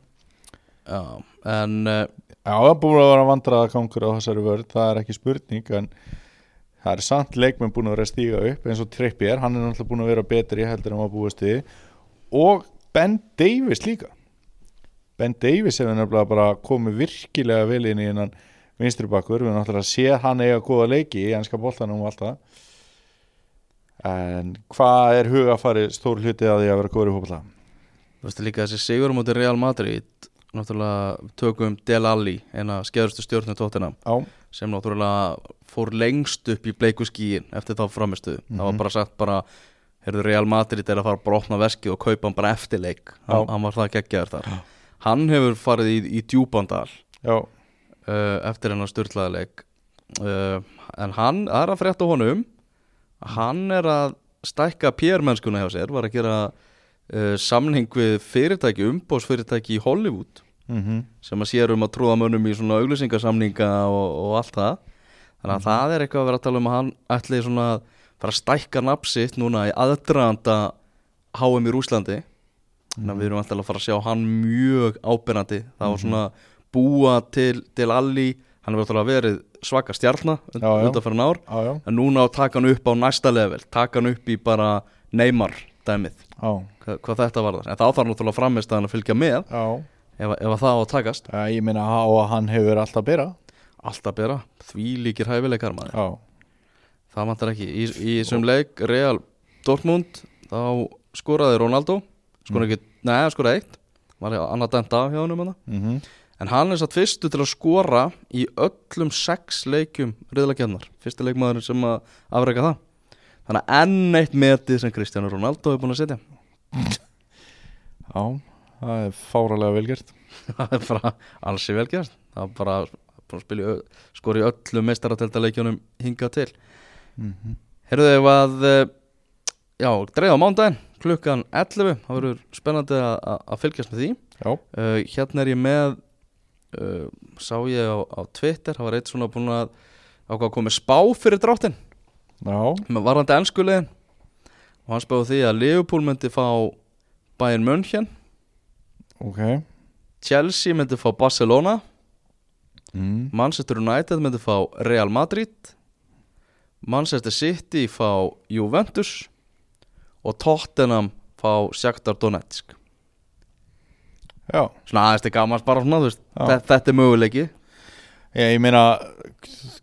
Já, en uh, Já, það búin að vera vandraða gangur á þessari vörð, það er ekki spurning en það er samt leikmenn búin að vera að stíga upp eins og Trippier, hann er náttúrulega búin að vera betri heldur en maður búist við. Og Ben Davis líka. Ben Davis hefur nefnilega bara komið virkilega vel inn í hennan vinstri bakkur, við erum náttúrulega að sé hann eiga góða leiki í ennska boltanum og allt það. En hvað er hugafari stór hluti að því að vera góður í hópala? þú veistu líka þessi sigur móti Real Madrid náttúrulega tökum Del Alli eina skeðustu stjórnum Já, sem náttúrulega fór lengst upp í bleiku skíin eftir þá framistu það var bara sagt bara heyrðu Real Madrid er að fara að opna veskið og kaupa hann bara eftir leik. Hann, Já. hann var það geggjaður þar. Hann hefur farið í, í djúbandal já, uh, eftir hennar styrlaða leik. Uh, en hann er að frétta honum. Hann er að stækka PR-mennskuna hjá sér var að gera uh, samning við fyrirtæki, umbósfyrirtæki í Hollywood. Mhm. Sem að sér um að trúða mönnum í svona auglýsingarsamninga og, og allt það. Þannig að það er eitthvað að vera að tala um að hann ætli svona að fara að stækka nafsitt núna í aðdraðanda HM í Rúslandi þannig að við erum alltaf að fara að sjá hann mjög ábyrrandi það var svona búa til, til alli. Hann hefur alltaf verið svaka stjarnar Já, já. undan fyrir ár. Já, já, en núna að taka hann upp á næsta level. Taka hann upp í bara Neymar dæmið, já, hvað, þetta var en þá þarf náttúrulega framist að finnja með já. ef, ef að það á að takast. Já, ég meina á að hann hefur alltaf bera. Alltaf bera, því líkir hæfileikar maður. Já, það vantar ekki, í, í þessum leik Real Dortmund þá skoraði Ronaldo. Skoraði ekki, neða skoraði eitt. Var ég annað dæmt af hjá honum hana mm en hann er satt fyrstu til að skora í öllum sex leikjum riðlakjarnar, fyrsti leikmaður sem að afreka það þannig að enn eitt metið sem Cristiano Ronaldo hefur búin að setja. Já, það er fáralega velgert það er bara alls í velgjast það er bara búin að spila í ö- skora í öllum meistaratelda leikjunum hingað til. Mm -hmm. Herruðu ef að eh, Já, dreið á mándaginn klukkan 11 Það verður spennandi að- fylgjast með því. Uh, Hérna er ég með uh, Sá ég á, á Twitter Það var eitt svona búin að ákvað að koma spá fyrir dráttin með varandi ennskulegin og hann spáði því að Liverpool myndi fá Bayern München. Ok. Chelsea myndi fá Barcelona. Mm. Manchester United myndi fá Real Madrid. Manchester City fá Juventus. Og Tottenham fá Shakhtar Donetsk. Já, svona aðeins til gamans bara svona þetta er möguleiki ég, ég meina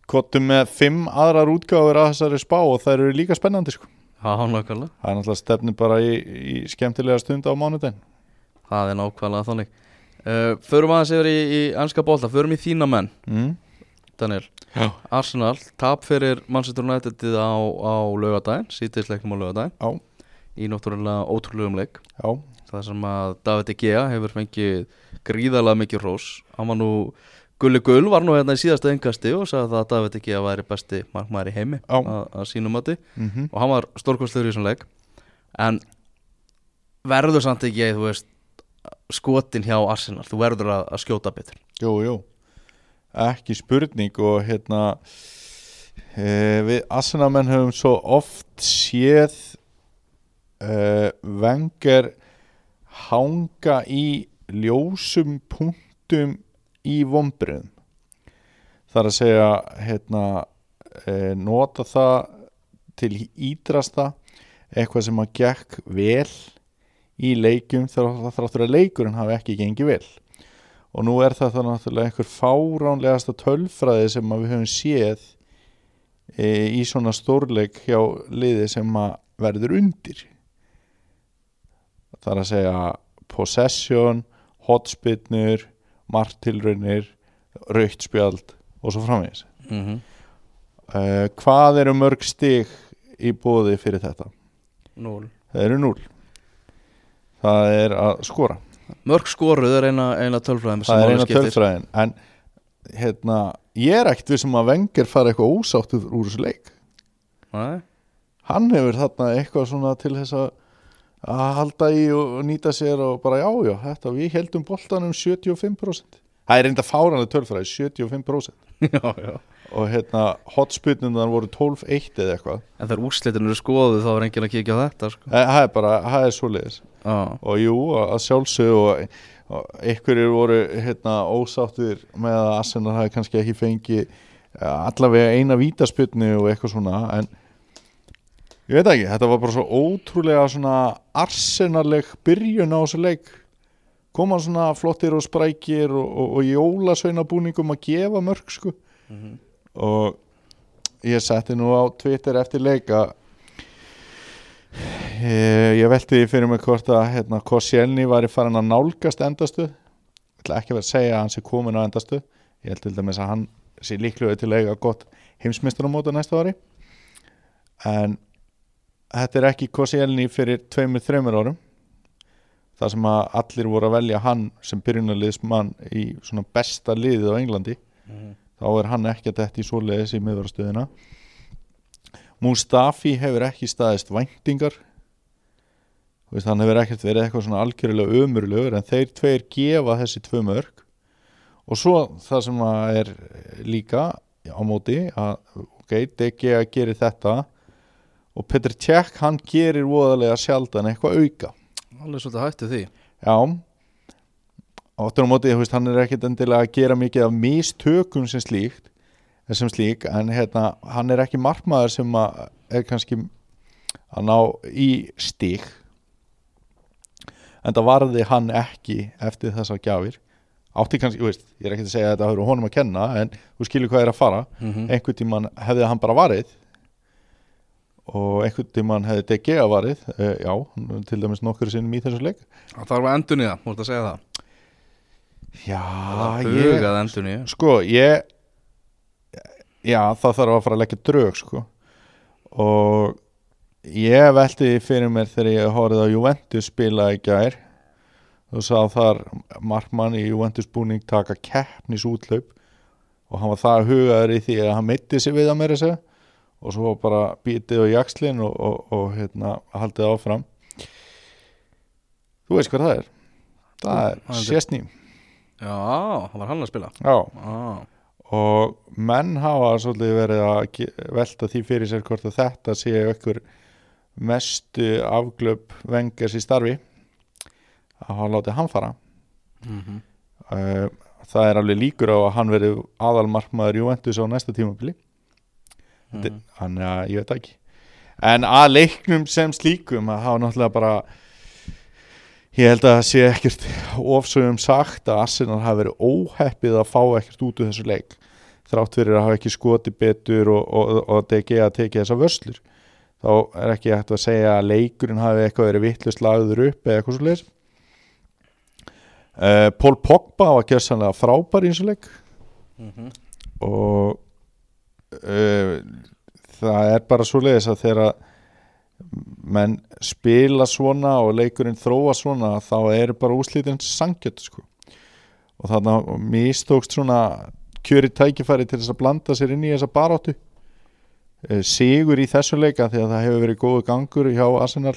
kottum með fimm aðrar útgáfur að þessari spá og það eru líka spennandi sko. Já, nákvæmlega. Það er náttúrulega stefni bara í, í skemmtilega stund á mánudaginn. Það er nákvæmlega þannig. Uh, Förum aðeins yfir í, í ennska bólta Förum í þína menn, mm. Daniel. Já. Arsenal, tap fyrir Manchester United á, á laugadaginn Sýtisleiknum á laugadaginn Já, Í náttúrulega ótrúlegum leik. Já, Það sem að David Egea hefur fengið gríðarlega mikið rós Hann var nú, Gulli Gull var nú hérna í síðasta engasti og sagði það að David Egea væri besti markmaður í heimi að, að sínum mati. Mm og hann var stórkostlegur í þessum leik. En verður samt ekki, þú veist skotin hjá Arsenal, þú verður að, að skjóta betur. Jú, jú. Ekki spurning og hérna e, Við Arsenalmenn höfum svo oft séð e, Vengar hanga í ljósum punktum í vombriðum þar að segja hérna e, nota það til ídrasta eitthvað sem að gekk vel í leikjum þar- þráttur að leikurinn hafi ekki gengið vel. Og nú er það það náttúrulega einhver fáránlegasta tölfræði sem að við höfum séð e, í svona stórleik hjá liði sem að verður undir. Það er að segja possession, hotspinnur martilraunir raukt spjald og svo framvegis. Mm -hmm. uh, hvað eru mörg stig í bóði fyrir þetta? Núl það eru núl það er að skora. Mörg skoruð er eina, eina tölfræðum sem það er eina tölfræðin en hérna, ég er ekkert við sem að Wenger fara eitthvað ósáttur úr þessu leik. Nei, hann hefur þarna eitthvað svona til þess að að halda í og, nýta sér og bara já, já, þetta, við heldum boltanum 75% það er reynda fáranlega tölfræði 75% já, já. Og hérna hotspinnunar voru 12-1 eða eitthvað. En þegar úrslitin eru skoðuð þá er enginn að kíkja á þetta sko. Það er bara, það er svoleiðis. Já, og jú, að sjálfsög og, og einhverjir voru hérna ósáttir með að Arsenal hafi kannski ekki fengið eh, allavega eina vítaspilnu og eitthvað svona en ég veit ekki, þetta var bara svo ótrúlega svona arsenaleg byrjun á þessu leik. Koma svona flottir og sprækir og, og, og jólasveinabúningum að gefa mörg sko. Og ég setti nú á Twitter eftir leika ég, ég velti fyrir mig hvort að hérna, Koscielny væri farin að nálgast endastuð ég ætla ekki að vera að segja að hann sé komin á endastuð ég held til dæmis að hann sé líklega til að eiga gott heimsmeistaramóta næsta ári. En þetta er ekki Koscielny fyrir tveimur, þreimur árum. Það sem að allir voru að velja hann sem byrjunarliðsmann í svona besta liðið á Englandi. Þá er hann ekki að þetta í svoleiðis í miðvarastöðina. Mustafi hefur ekki staðist væntingar. Veist, hann hefur ekkert verið eitthvað svona algjörlega ömurlegur en þeir tveir gefa þessi tvö mörg og svo það sem að er líka á móti að ok, DG að gera þetta og Petr Tjekk hann gerir voðalega sjaldan eitthvað auka. Alveg svolítið hættu því. Já. Áttur á móti, veist, hann er ekkert endilega að gera mikið af mistökum sem slíkt sem slík, en hérna hann er ekki markmaður sem að er kannski að ná í stík en það varði hann ekki eftir þessar gjafir. Átti kannski, veist, ég er ekki að segja að þetta hefur honum að kenna, en þú skilur hvað er að fara. Mm einhvern tímann hefði hann bara varið og einhvern tímann hefði DG að varið, uh, já, til dæmis nokkur sinnum í þessu leik. Það þarf að endun í það, múltu að segja það. Já, Það ég í Sko, ég Já, það þarf að fara að leggja drög sko. og ég velti því fyrir mér þegar ég horfði á Juventus spila í gær. Og sá þar markmann í Juventus búning taka keppnis útlaup og hann var það hugaður í því að hann meitti sig við að mér þessu og svo bara bítið á jakslinn og, og, og hérna, haldið áfram. Þú veist hvað það er? Það er Það er- sésný Já, það var hann að spila. Já, Já, og menn hafa svolítið verið að velta því fyrir sér hvort að þetta sé ykkur mestu afglöp vengers í starfi. Að hafa látið hann fara. Mm uh, það er alveg líkur á að hann verið aðalmarkmaður Juventus á næsta tímabili Mhm. þannig að ég veit ekki. En að leiknum sem slíkum að hafa náttúrulega bara ég held að það sé ekkert ofsögum sagt að Arsenal hafi verið óheppið að fá ekkert út úr þessu leik þrátt fyrir að hafa ekki skoti betur og, og, og DG að tekið þessa vörslur. Þá er ekki hægt að segja að leikurinn hafi eitthvað verið vittlust lagður upp eða eitthvað svo leis uh, Pól Pogba var gjössanlega frábær í þessu leik. Og uh, það er bara svo leiðis að þegar menn spila svona og leikurinn þróa svona þá eru bara úslítinn sangjöld sko. og þannig að mistókst svona kjöri tækifæri til þess að blanda sér inn í þessa baráttu. Eh, sigur í þessu leika því að það hefur verið góðu gangur hjá Arsenal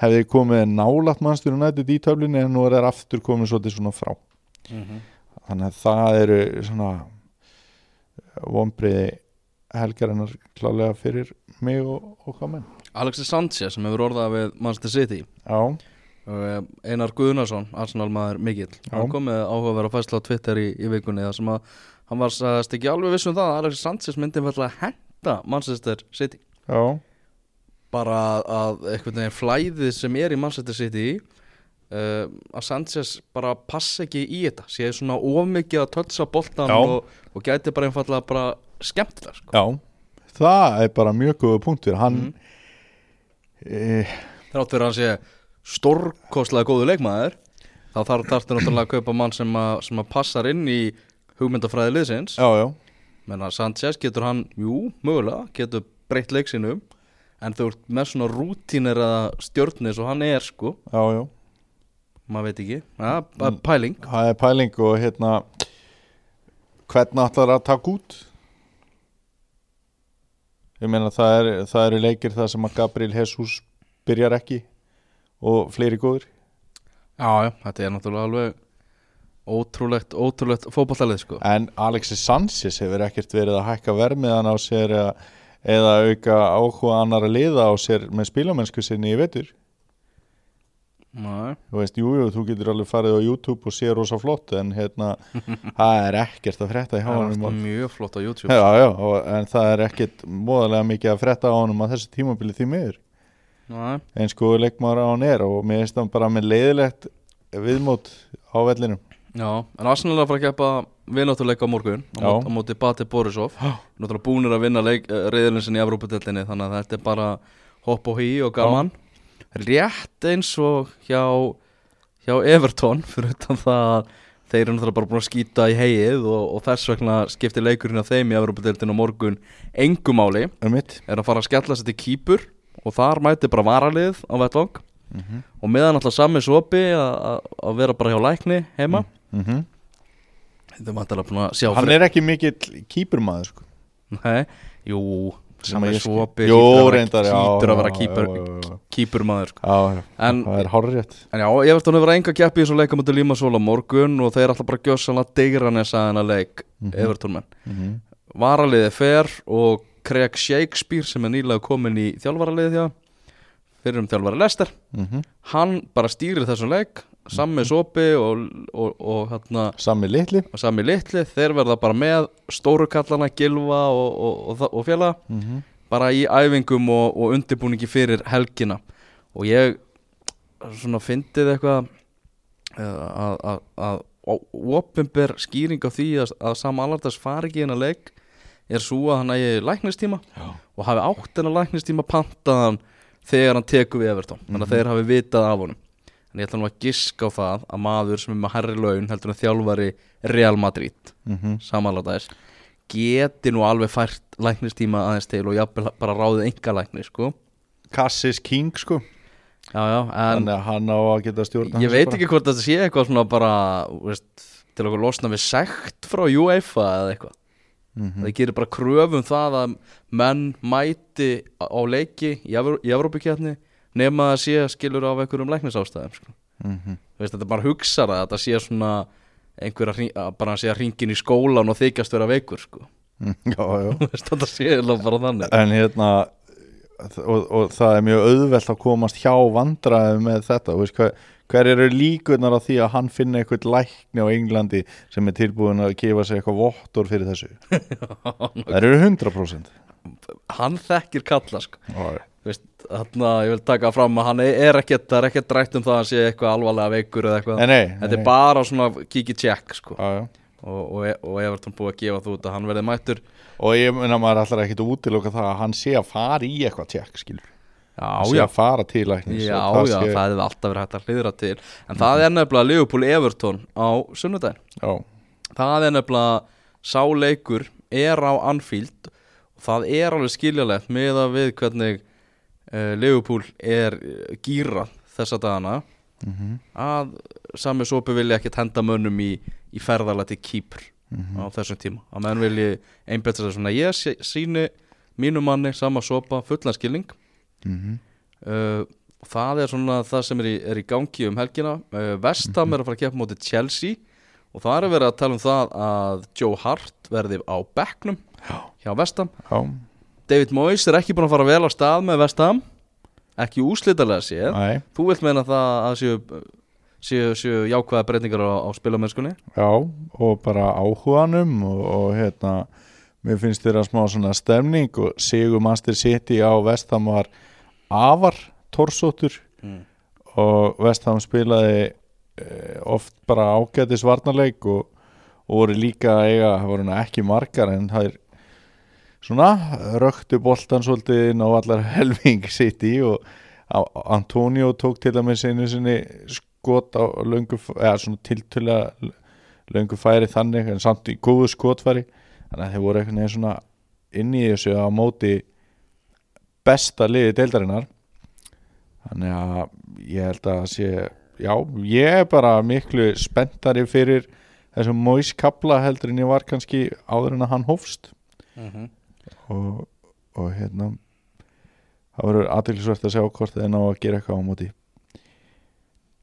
hefði komið nálat mannstur og nættið í töflinni en nú er það aftur komið svolítið svona frá. Þannig að það eru svona vonbriði helgarinnar klálega fyrir mig og, og menn. Alexis Sanchez sem hefur orðað við Manchester City. Já, eh, Einar Guðnarsson, Arsenal maður mikill hann kom með áhugaverð að fæsla á Twitter í, í vikunni þar sem að hann var sagðist ekki alveg viss um það að Alexis Sanchez myndi vel að henda Manchester City. Já, bara að veginn flæðið sem er í Manchester City uh, að Sanchez bara passa ekki í þetta. Sé svona ómikið að tölsa boltan og, og gæti bara einfallega bara skemmt það sko. já það er bara mjög góða punktur. Hann Mhm. eh, þrátt fyrir að hann sé stórkostlega góðu leikmaður þá þarf þarftu náttúrulega að kaupa mann sem að, sem að passar inn í hugmyndafræði liðsins. Já, já, menna Sanchez getur hann, jú, mögulega getur breytt leiksinum en þú ert með svona rútínir að stjórnis og hann er sko. Já, já. Maður veit ekki, ja, mm. pæling. Það er pæling og hérna hvernig ætlar að taka út ég meina það, er, það eru leikir það sem að Gabriel Jesus byrjar ekki og fleiri góður já, já, þetta er náttúrulega alveg ótrúlegt, ótrúlegt fótballtalið sko. En Alexis Sanchez hefur ekkert verið að hækka vermiðan á sér eða, eða auka áhuga annar að liða á sér með spílamennsku sinni í vetur Nei. þú veist, jú, jú, þú getur alveg farið á YouTube og sé rosa flott en hérna, það er ekkert að frétta í það hánum var mjög flott á YouTube Já, já, og, en það er ekkert móðalega mikið að frétta á honum að þessu tímabili því miður. Eins góður leikmaður á hann er og mér finnst hann bara með leiðilegt viðmót á vellinum. Já, en Arsenal er að fara að keppa vinnáttuleika á morgun á, Já. mót, á móti Bati Borisov. Náttúrulega búnir að vinna leik, reyðlinn sinni í Evrópadeltinni þannig að þetta er bara hopp og hí og gaman rétt eins og hjá hjá Everton fyrir utan það að þeir eru náttúrulega bara búin að skýta í heið og, og þess vegna skiptir leikurinn af þeim í Evrópadeltinni á morgun engumáli um er að fara að skella sér til kýpur og þar mæti bara varalið á vettvang Mhm. og meðan alltaf sami sopi að að- að vera bara hjá lækni heima mm -hmm. Þetta er vantilega búin að sjá Hann er ekki mikill kýpurmaður sko. Nei, jú Sem að ég svopi Jú, hlýtur að vera- að kýpur, maður sko. Já, En- það er hárrétt En já, ég veist að hún hefur enga keppi í þessu leika mútið Líma Sól á morgun og þeir alltaf bara gjössanlega deigra nesa þennan leik mm Mhm. Evertónmenn mm -hmm. Varaliði fer og Craig Shakespeare sem er nýlega komin í þjálfaraliði þjá fyrir um þjálfari Lester Mhm. hann bara stýrir þessum leik Sammi Sopi og, og, og, hérna, Sami litli. og Sammi Litli þeir verða bara með stóru kallana Gilva og, og, og, og félaga. Mm -hmm. bara í æfingum og, og undirbúningi fyrir helgina. Og ég svona fyndið eitthvað eh, að, að, að opinber skýring á því að, að Sam Allardas fari ekki inn að leik er svo að hann eigi læknistíma Já. og hafi átt hennar læknistíma pantaðan þegar hann tekur við Evertón þannig að þeir hafi vitað af honum en ég ætla nú að giska á það að maður sem er með herri laun heldur en þjálfari Real Madrid. Mhm. samanlátaðis geti nú alveg fært læknistíma aðeins til og jafnvel bara ráðið enga lækni sko. Cassis King sko. Já, já, en Þannig að hann á að geta stjórna ég veit ekki hvort þetta sé eitthvað svona bara veist, til okkur losna við sekt frá UEFA eða eitthvað. Mm það gerir bara kröfum það að menn mæti á leiki í, Evró í Evrópukjarni nema að sé skilur af einhverjum læknisástæðum sko. -hmm. Þú veist, þetta bara hugsar að þetta sé svona einhver að, hring- að bara sé að ringin í skólan og þykjast vera veikur sko. Já, já Þú veist, þetta sé bara þannig En hérna og, og það er mjög auðvelt að komast hjá vandræði með þetta veist, hver, hver eru líkunar á því að hann finna eitthvað lækni á Englandi sem er tilbúin að gefa sig eitthvað vottor fyrir þessu það eru 100% hann þekkir kalla sko. Já, veist, þarna, ég vil taka fram að hann er ekkert, það er ekkert drætt um það að hann sé eitthvað alvarlega veikur eða eitthvað. Nei, nei, þetta er bara svona kikið tjekk sko. já, já. og, og, og Everton búið að gefa þú út að hann verði mættur. Og ég meina maður ætlar ekki að útiloka það að hann sé að fara í eitthvað tjekk skilur, Já, hann sé já, að fara til læknis já, já, sé, það hefði alltaf verið hægt að hlýðra til. En það er nefnilega Liverpool Everton á sunnudaginn. Já, Það er það er alveg skiljalegt með að við hvernig uh, Liverpool er uh, gýrað þessa dagana. Mhm, að sami sopi vilja ekki henda mönnum í, í ferðala til Kýpr mhm, á þessum tíma. Að menn vilji einbetta sér svona ég sé- sýni mínu manni sama sopa fullan skilning. Mhm, uh, það er svona það sem er í, er í gangi um helgina. Uh, Vestham er að fara að keppa móti Chelsea og það er að vera að tala um það að Joe Hart verði á bekknum hjá Vestham já, David Moyes er ekki búin að fara vel á stað með Vestham ekki úslitalega séð. Næ, þú vilt meina það að séu, séu, séu jákvæða breytingar á, á spilamennskunni já og bara áhuganum og, og hérna mér finnst þeirra smá svona stemning og Sigur Master City á Vestham var afar torsóttur. Mm. og Vestham spilaði eh, oft bara ágætis varnarleik og, og voru líka að eiga, það voru ekki margar en það er svona röktu boltan svolítið inn á allar helming sitt í og Antonio tók til að með sinni sinni skot á löngu eða svona tiltölulega löngu færi þannig en samt í góðu skotfæri. Þannig að þeir voru einhvern veginn svona inn í þessu á móti besta liði deildarinnar. Þannig að ég held að sé já, ég er bara miklu spenntari fyrir þessum Mois kapla heldur en ég var kannski áður en að hann hófst. Mm og, og hérna það verður aðeinsvært að sjá hvort þeir ná að gera eitthvað á móti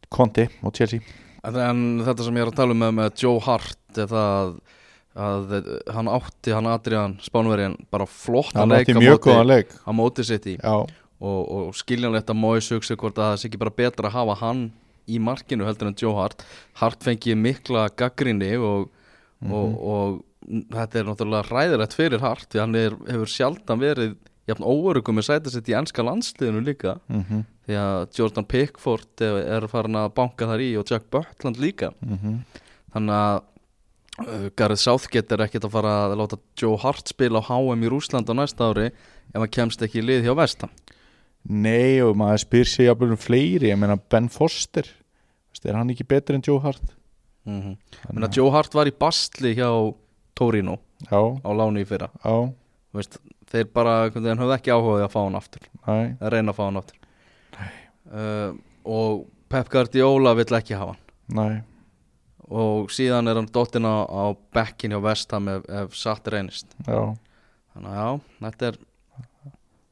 Conte og Chelsea. En þetta sem ég er að tala um með, með Joe Hart er það að hann átti, hann Adrian Spánverjan bara flottan hann leik átti á mjög góðan leik. á móti sitt í og, og skiljanlegt að Moyes hugsa hvort að það sé ekki bara betra að hafa hann í markinu heldur en Joe Hart. Hart fengi mikla gaggrinni og, og, og þetta er náttúrulega ræðilegt fyrir Hart því hann er, hefur sjaldan verið jafn óörugum með sæta sitt í ennska landsliðinu líka. Mm því að Jordan Pickford er, farin að banka þar í og Jack Butland líka. Þannig að uh, Gareth Southgate er ekkert að fara að láta Joe Hart spila á HM í Rúsland á næsta ári ef hann kemst ekki í lið hjá Vestam nei og maður spyr sig jafnvel um fleiri, ég meina Ben Foster er hann ekki betri en Joe Hart? Mm -hmm. Menna, Joe Hart var í bastli hjá Torino já, á láni í fyrra. Já, Veist, þeir bara höfðu ekki áhugaði að fá hann aftur. Næ að reyna að fá hann aftur. Uh, og Pep Guardiola vill ekki hafa hann. Næ, og síðan er hann dottin á, á bekkin hjá Vestham ef, ef satt reynist. Já. Þannig að já, þetta er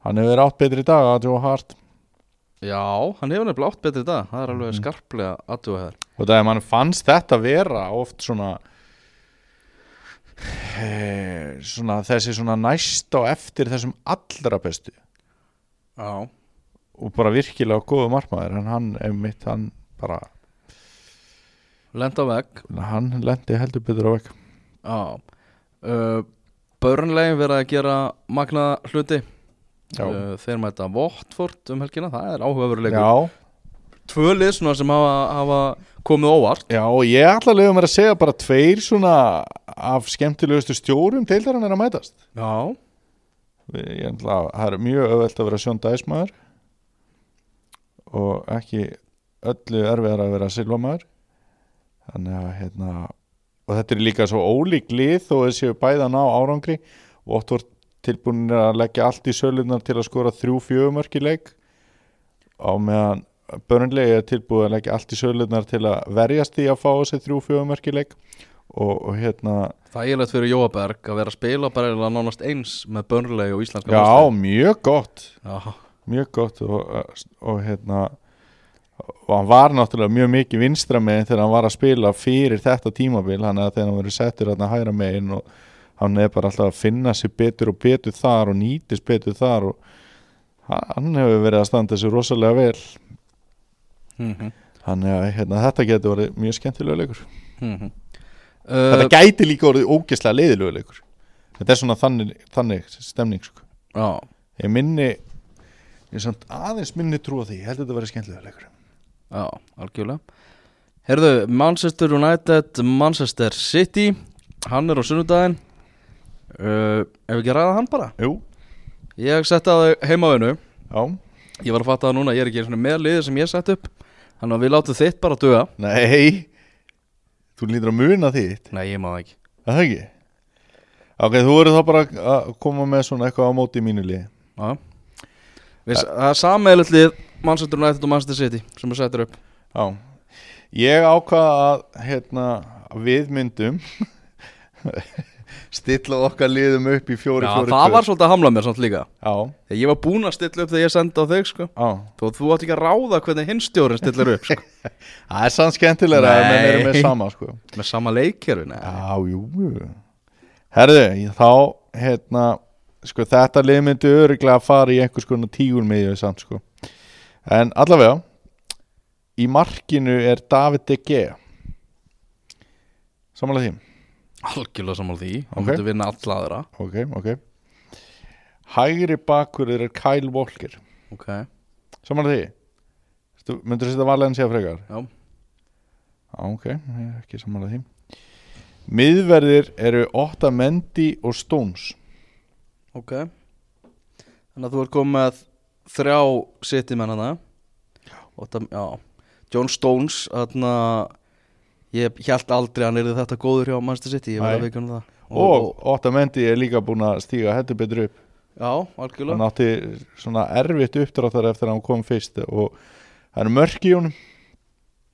hann hefur átt betri í dag að Joe Hart. Já, hann hefur nefnilega átt betri í dag. Það er alveg skarplega aðtúaðar og það er mann fannst þetta vera oft svona svona þessi svona næst á eftir þessum allra bestu. Já, og bara virkilega góðu markmaður en hann, einmitt, hann bara lenda á vegg. Hann lendi heldur betur á vekk já. Uh, Börnlegin verið að gera magna hluti. Uh, þeir mæta Votford um helgina það er áhugaveruleikur já, tvö lið svona sem hafa, hafa komið óvart. Já og ég ætla að leiða mér að segja bara tveir svona af skemmtilegustu stjórum deildarinn er að mætast. Já, ég ætla að það er mjög öðvelt að vera Sjón Dæsmaður og ekki öllu erfiðar að vera Silvamaður þannig að hérna og þetta er líka svo ólík lið þó þessi bæðan á árangri og oft voru tilbúinir að leggja allt í sölunar til að skora þrjú fjögumörk í leik. Á meðan börnlega er tilbúið að leggja allt í sölunar til að verjast í að fá þessi þrjú fjögumörk í leik og, og hérna þægilegt fyrir Jóaberg að vera að spila bara nánast eins með Börnlegi og íslenska já, landsliðið. mjög gott. Mjög gott og, og hérna og hann var náttúrulega mjög mikið vinstra megin þegar hann var að spila fyrir þetta tímabil hann að þegar hann verið settur hérna hægra megin og hann er bara alltaf að finna sér betur og betur þar og nýtist betur þar og hann hefur verið að standa sér rosalega vel. Mm þannig að hérna, þetta getur verið mjög skemmtilega leikur. -hmm. Þetta gæti líka orðið ógeðslega leiðilega leikur. Þetta er svona þannig, þannig stemning sko. ég minni ég samt aðeins minni trú á því. Ég held að þetta verið skemmtilega leikur. Já, algjörlega. Herðu, Manchester United, Manchester City. Hann er á sunnudaginn. Uh, Ef ekki að ræða hann bara? Jú, Ég setti að þau heima á hennu já, Ég var að fatta það núna, ég er ekki með liðið sem ég sett upp. Þannig að við látum þitt bara duga. Nei Þú lítur að muna þitt. Nei, ég má það ekki. Er Það ekki? Ok, þú verður þá bara að koma með svona eitthvað á móti í mínu liði. Já. Við, Það er sammeðlut lið Manchester United og Manchester City sem við settir upp. Já. Ég ákvað að hérna við myndum stilla okkar liðum upp í fjóri Já, fjóri það var svolítið að hamla mér samt líka. Já, Þegar ég var búinn að stilla upp þegar ég sendi á þig sko. Þú, þú átt ekki að ráða hvernig hinstjórin stillir upp sko. Það er sann skemmtilega að menn eru með sama sko. Með sama jú. Herðu, ég- þá hérna, sko þetta lið myndi öruglega að fara í einhvers konar tígur með því samt sko. En allavega í markinu er David De Gea. Samanlega því Algjörlega sammála því Hann Ok. myndi vinna alla aðra. Ok, ok. Hægri bakurður er Kyle Walker. Ok. Samanlega því? Myndur þetta Valencia frekar? Já. Ok, ekki samanlega því. Miðverðir eru Otta Mendy og Stones. Ok. Þannig að þú ert komið með þrjá city menn hana Og það, já. John Stones Þarna Ég held aldrei að hann er þetta góður hjá Manchester City Ég var Nei. að veikja það Og, Otta Mendy er líka búin að stíga heldur betur upp Já, algjörlega Hann átti svona erfitt uppdráttar eftir að hann kom fyrst Og það eru mörk í honum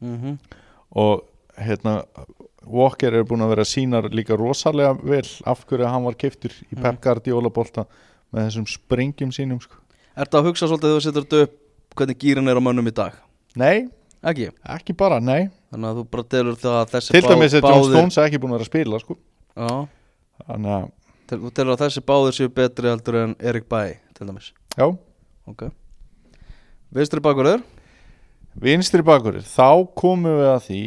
mm Og hérna Walker er búin að vera sínar líka rosalega vel Af hverju hann var keftur í Mhm. Pep Guardiola bolta Með þessum springjum sínum sko. Ertu að hugsa svolítið þegar þú setur þetta upp Hvernig gýrin er á mönnum í dag Nei, Ekki? Ekki bara, nei. Þannig að þú bara delur það að þessi Til dæmis er John Stones ekki búin að vera að spila sko. Já. Þannig að, Til, þú telur að þessi báðir séu betri heldur en Erik Bæ til dæmis? Já. Ok. Vinstri bakurður Vinstri bakurinn, þá komum við að því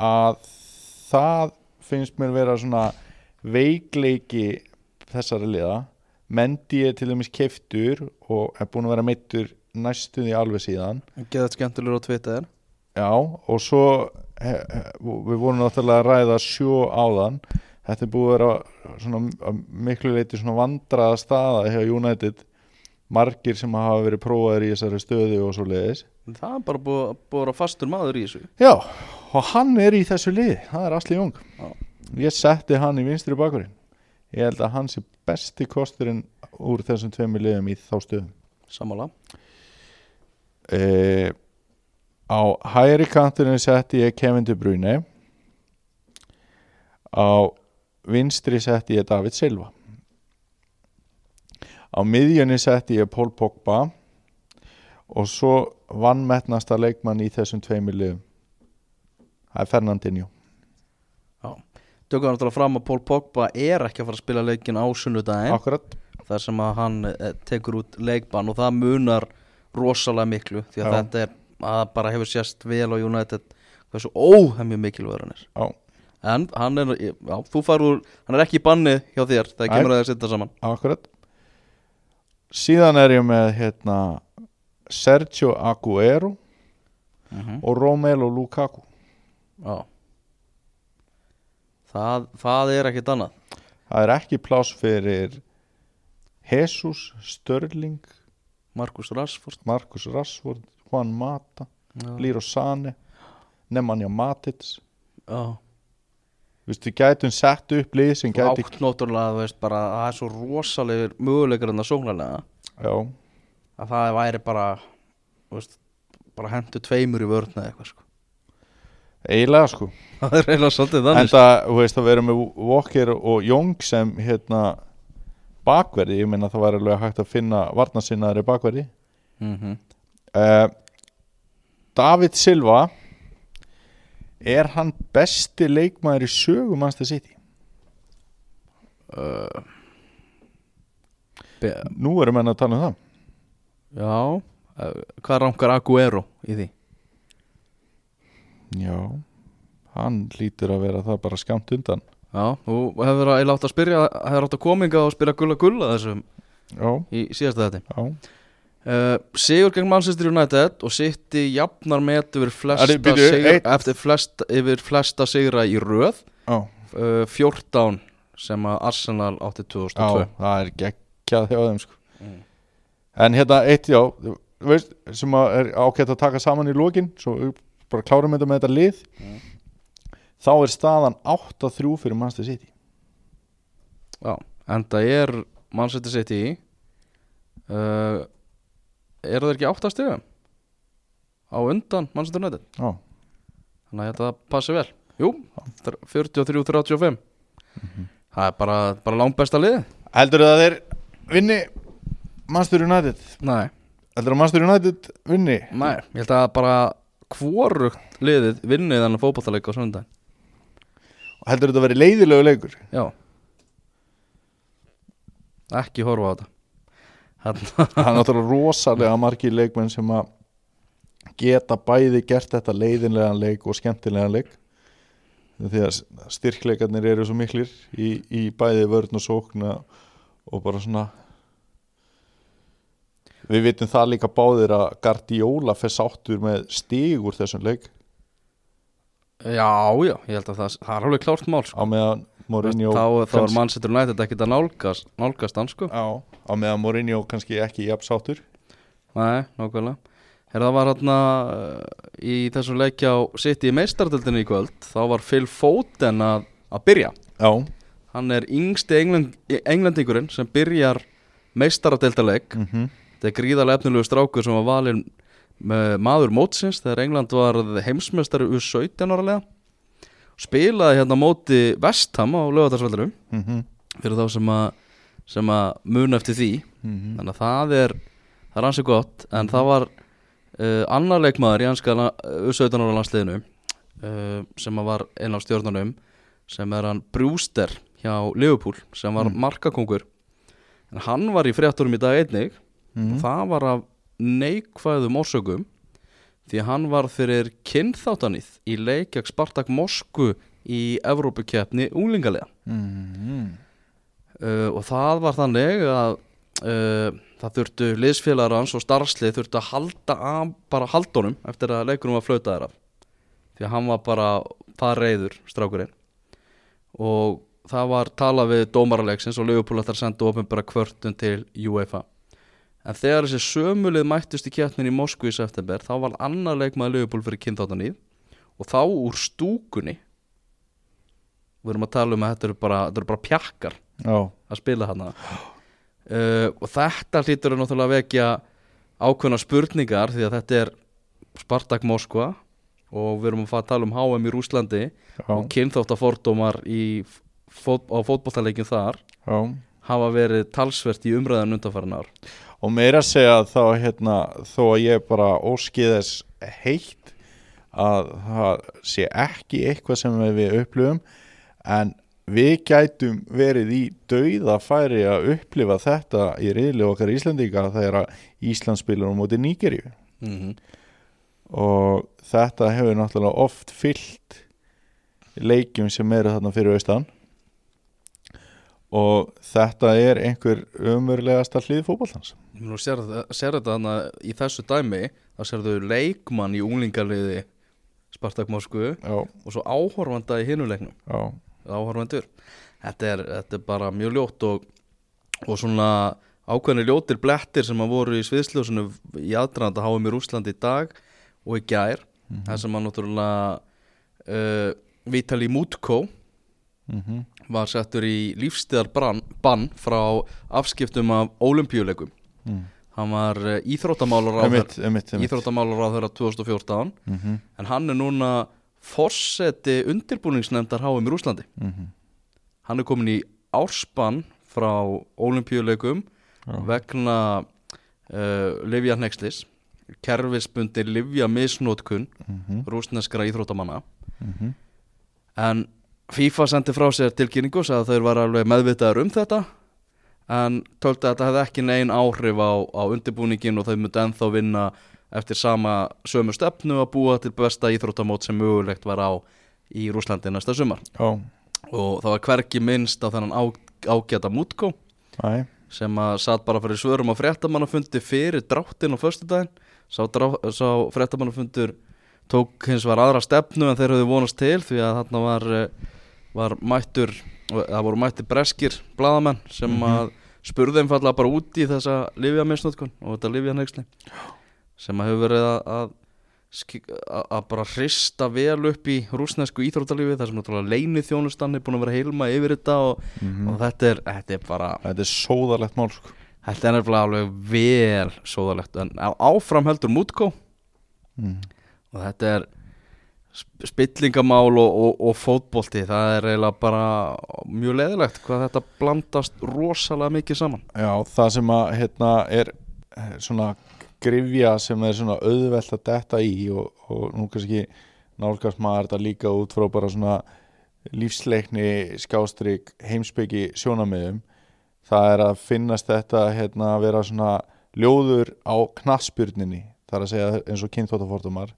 að það finnst mér vera svona veikleiki þessari liða. Mendy er til dæmis keftur og er búin að vera meittur næstuði alveg síðan. Geðað skemmtilegur á Twitter Já, og svo he, he, við vorum náttúrulega að ræða sjó áðan. Þetta er búið að vera miklu leiti svona vandraða staða hjá United. Margir sem hafa verið prófaðir í þessari stöðu og svo leiðis Það er bara búið, búið að vera fastur maður í þessu. Já, og hann er í þessu liði. Það er Asli Jung Já. ég setti hann í vinstri bakurinn ég held að hann sé besti kosturinn úr þessum tveimur liðum í þá stöðum Sammála. E, á hægri kanturinn setti ég Kevin De Bruyne á vinstri setti ég David Silva. Á miðjunni setti ég Paul Pogba. Og svo vannmettnasta leikmann í þessum tveimur liðum það er Fernandinho. Það náttúrulega fram að Paul Pogba er ekki að fara að spila leikin á sunnudaginn. Akkurat. Þar sem að hann eh, tekur út leikbann og það munar rosalega miklu því að Já. þetta er að bara hefur sést vel á United hversu óhemmi mikilvægur hann er. Já. en hann er, já, þú far úr hann er ekki í banni hjá þér þegar Nei. kemur að það setja saman. Akkurat Síðan er ég með hérna Sergio Aguero og Romelu Lukaku. Já. Það, það er ekkit annað. Það er ekki pláss fyrir Jesus, Störling Markus Rashford. Marcus Rashford, Juan Mata já, Liro Sane Nemanja Matic. Já. Vistu, við gætum sett upp lið sem Þú gæti átt náttúrulega þú veist bara að það er svo rosalegur möguleikar en það sóknarlega. Já, að það væri bara þú veist, bara hendur tveimur í vörn eða eitthvað sko. eiginlega sko. Það er eiginlega svolítið En þannig það, þú veist, að vera með Walker og Young sem hérna bakverði, ég meina það var alveg hægt að finna varnasinnaðari bakverði. Mm -hmm. uh, David Silva er hann besti leikmaður í sögu Manchester City? Uh, nú erum við að tala um það. Já uh, Hvað rankar Aguero í því? já, hann lítur að vera það bara skamt undan. Já, þú hefur átt að spyrja hefur átt að kominga og spyrja gulla gulla þessum já, í síðasta þetta já uh, Sigur gegn Manchester United og City jafnar met yfir flesta, bíddu, sigur, flesta, yfir flesta sigra í röð já, uh, 14 sem að Arsenal átti 2002 Já, það er geggjað hjá þeim sko. Mm. En hérna eitt, já veist, sem er ágætt að taka saman í lokin svo við bara klárum þetta með þetta lið Mm. þá er staðan 8-3 fyrir Manchester City Já, en það er Manchester City uh, eru þeir ekki 8 stigum? Á undan Manchester United? Já, þannig að þetta passi vel. Jú, 43-35 það er bara, bara langt besta lið heldur það að þeir vinni Manchester United? Nei, heldur að Manchester United vinni? Nei, ég held að bara hvorugt liðið vinnið þannig fótballtaleik á sundag heldur þetta að vera leiðilegu leikur? Já. Ekki horfa á þetta það er náttúrulega rosalega margir leikmenn sem að geta bæði gert þetta leiðinlegan leik og skemmtilegan leik því að styrkleikarnir eru svo miklir í, í bæði vörn og sókna og bara svona við vitum það líka báðir að Guardiola fer sáttur með stig úr þessum leik Já, já, ég held að það, það er alveg klárt mál sko. á meðan Mourinho Þá, þá er Manchester United ekkert að nálgast Nálgast hann sko. Á, á meðan Mourinho kannski ekki jafn sáttur. Nei, nákvæmlega. Herra það var hérna uh, í þessum leikja á City í meistardöldinni í kvöld. Þá var Phil Foden að, að byrja. Já, Hann er yngsti England, englendingurinn sem byrjar meistaradeildarleik. Mm Þetta er gríðarlega efnilegu strákur sem var valinn með maður mótsins þegar England var heimsmeistari úr 17 ára lega spilaði hérna móti Vestham á lögatarsveldurum -hmm. fyrir þá sem að, sem að muna eftir því Mhm. þannig að það er það er ansið gott en það var uh, annar leikmaður í hanska U17 ára landsliðinu uh, sem að var einn af stjórnunum sem er hann Brewster hjá Liverpool sem var Mm. markakongur en hann var í frétturum í dag einnig Mhm. og það var af neikvæðum orsökum því að hann var fyrir kynþáttanið í leikjag Spartak Mosku í Evrópukeppni unglingalega Mhm. uh, og það var þannig að uh, það þurftu liðsfélagar hans og starfslið þurftu að halda af bara haldunum eftir að leikunum var flautaðir af. Því að hann var bara það reyður strákurinn. Og það var talað við dómaralegsins og Leopold ætlar að senda ofinbara kvörtun til UEFA en þegar þessi sömulið mættust í keppnin í Moskvu í september þá var annar leikmaður Leopold fyrir kynþáttanýð og þá úr stúkunni við erum að tala um að þetta eru bara, þetta eru bara pjakkar já, að spila hana uh, og þetta hlýtur að náttúrulega vekja ákveðna spurningar því að þetta er Spartak Moskva og við erum að tala um HM í Rúslandi já, og kynþáttafordómar í fót, á fótbolltaleikin þar. Já. Hafa verið talsvert í umræðan undanfæranar og meira að segja þá hérna þó að ég bara óskið þess heitt að það sé ekki eitthvað sem við upplifum en við gætum verið í dauða færi að upplifa þetta í riðli okkar Íslandíka þegar Ísland spilur á móti Nígeríu. Mm -hmm. og þetta hefur náttúrulega oft fyllt leikjum sem eru þarna fyrir austan og þetta er einhver umurlegasta hlið fótballtans Nú sér, sér þetta þannig í þessu dæmi þá sérðu leikmann í unglingaliði Spartak Moskvu og svo áhorfanda í hinuleiknum áhorfandur þetta er, þetta er bara mjög ljótt og, og svona ákveðni ljótir blettir sem að voru í sviðsljósinu í aðdraðanda háum í Rúslandi í dag og í gær. Það sem að náttúrulega uh, Vitali Mutko mhm var settur í lífstíðar bann frá afskiptum af olimpíuleikum mm. hann var íþróttamálar á þeirra 2014 mm en hann er núna forseti undirbúningsnefndar HM í Rúslandi -hmm. hann er komin í árspann frá olimpíuleikum vegna uh, Livja Hnexlis kerfisbundi Livja misnótkun Mhm. rúsneskra íþróttamanna Mhm. en FIFA sendi frá sér tilkynningu og sagði að þeir var alveg meðvitaður um þetta en töldi að þetta hefði ekki neinn áhrif á, á undirbúningin og þau myndi ennþá vinna eftir sama sömu stefnu að búa til besta íþróttamót sem mögulegt var á í Rúslandi næsta sumar. Já, og það var hverki minnst á þennan á, ágæta mútkó næ, sem að satt bara fyrir svörum á fréttamannafundi fyrir dráttin á föstudaginn. Sá, sá fréttamannafundur tók hins var aðra stefnu en þeir höfðu vonast til því að þarna var uh, var mættur það voru mættir breskir bladamenn sem Mhm. að spurðu einfallega bara út í þessa Livia misnótkun og þetta Livia neyksli sem að hefur verið að, að, að, bara hrista vel upp í rúsnesku íþróttalífi þar sem náttúrulega leini þjónustan er búin að vera heilma yfir þetta og, Mhm. og þetta, er, þetta er bara Þetta er sóðalegt mál sko. þetta er nefnilega alveg vel sóðalegt en áfram heldur Mútkó mm. og þetta er spillingamál og, og, og fótbolti það er eiginlega bara mjög leðilegt hvað þetta blandast rosalega mikið saman. Já, það sem að hérna er eh, svona grifja sem er svona auðvelt að detta í og, og nú kannski nálgast maður þetta líka út frá bara svona lífsleikni skástrík heimsbyggi sjónamiðum það er að finnast þetta hérna að vera svona ljóður á knassbyrninni það er að segja eins og kynþáttafordumar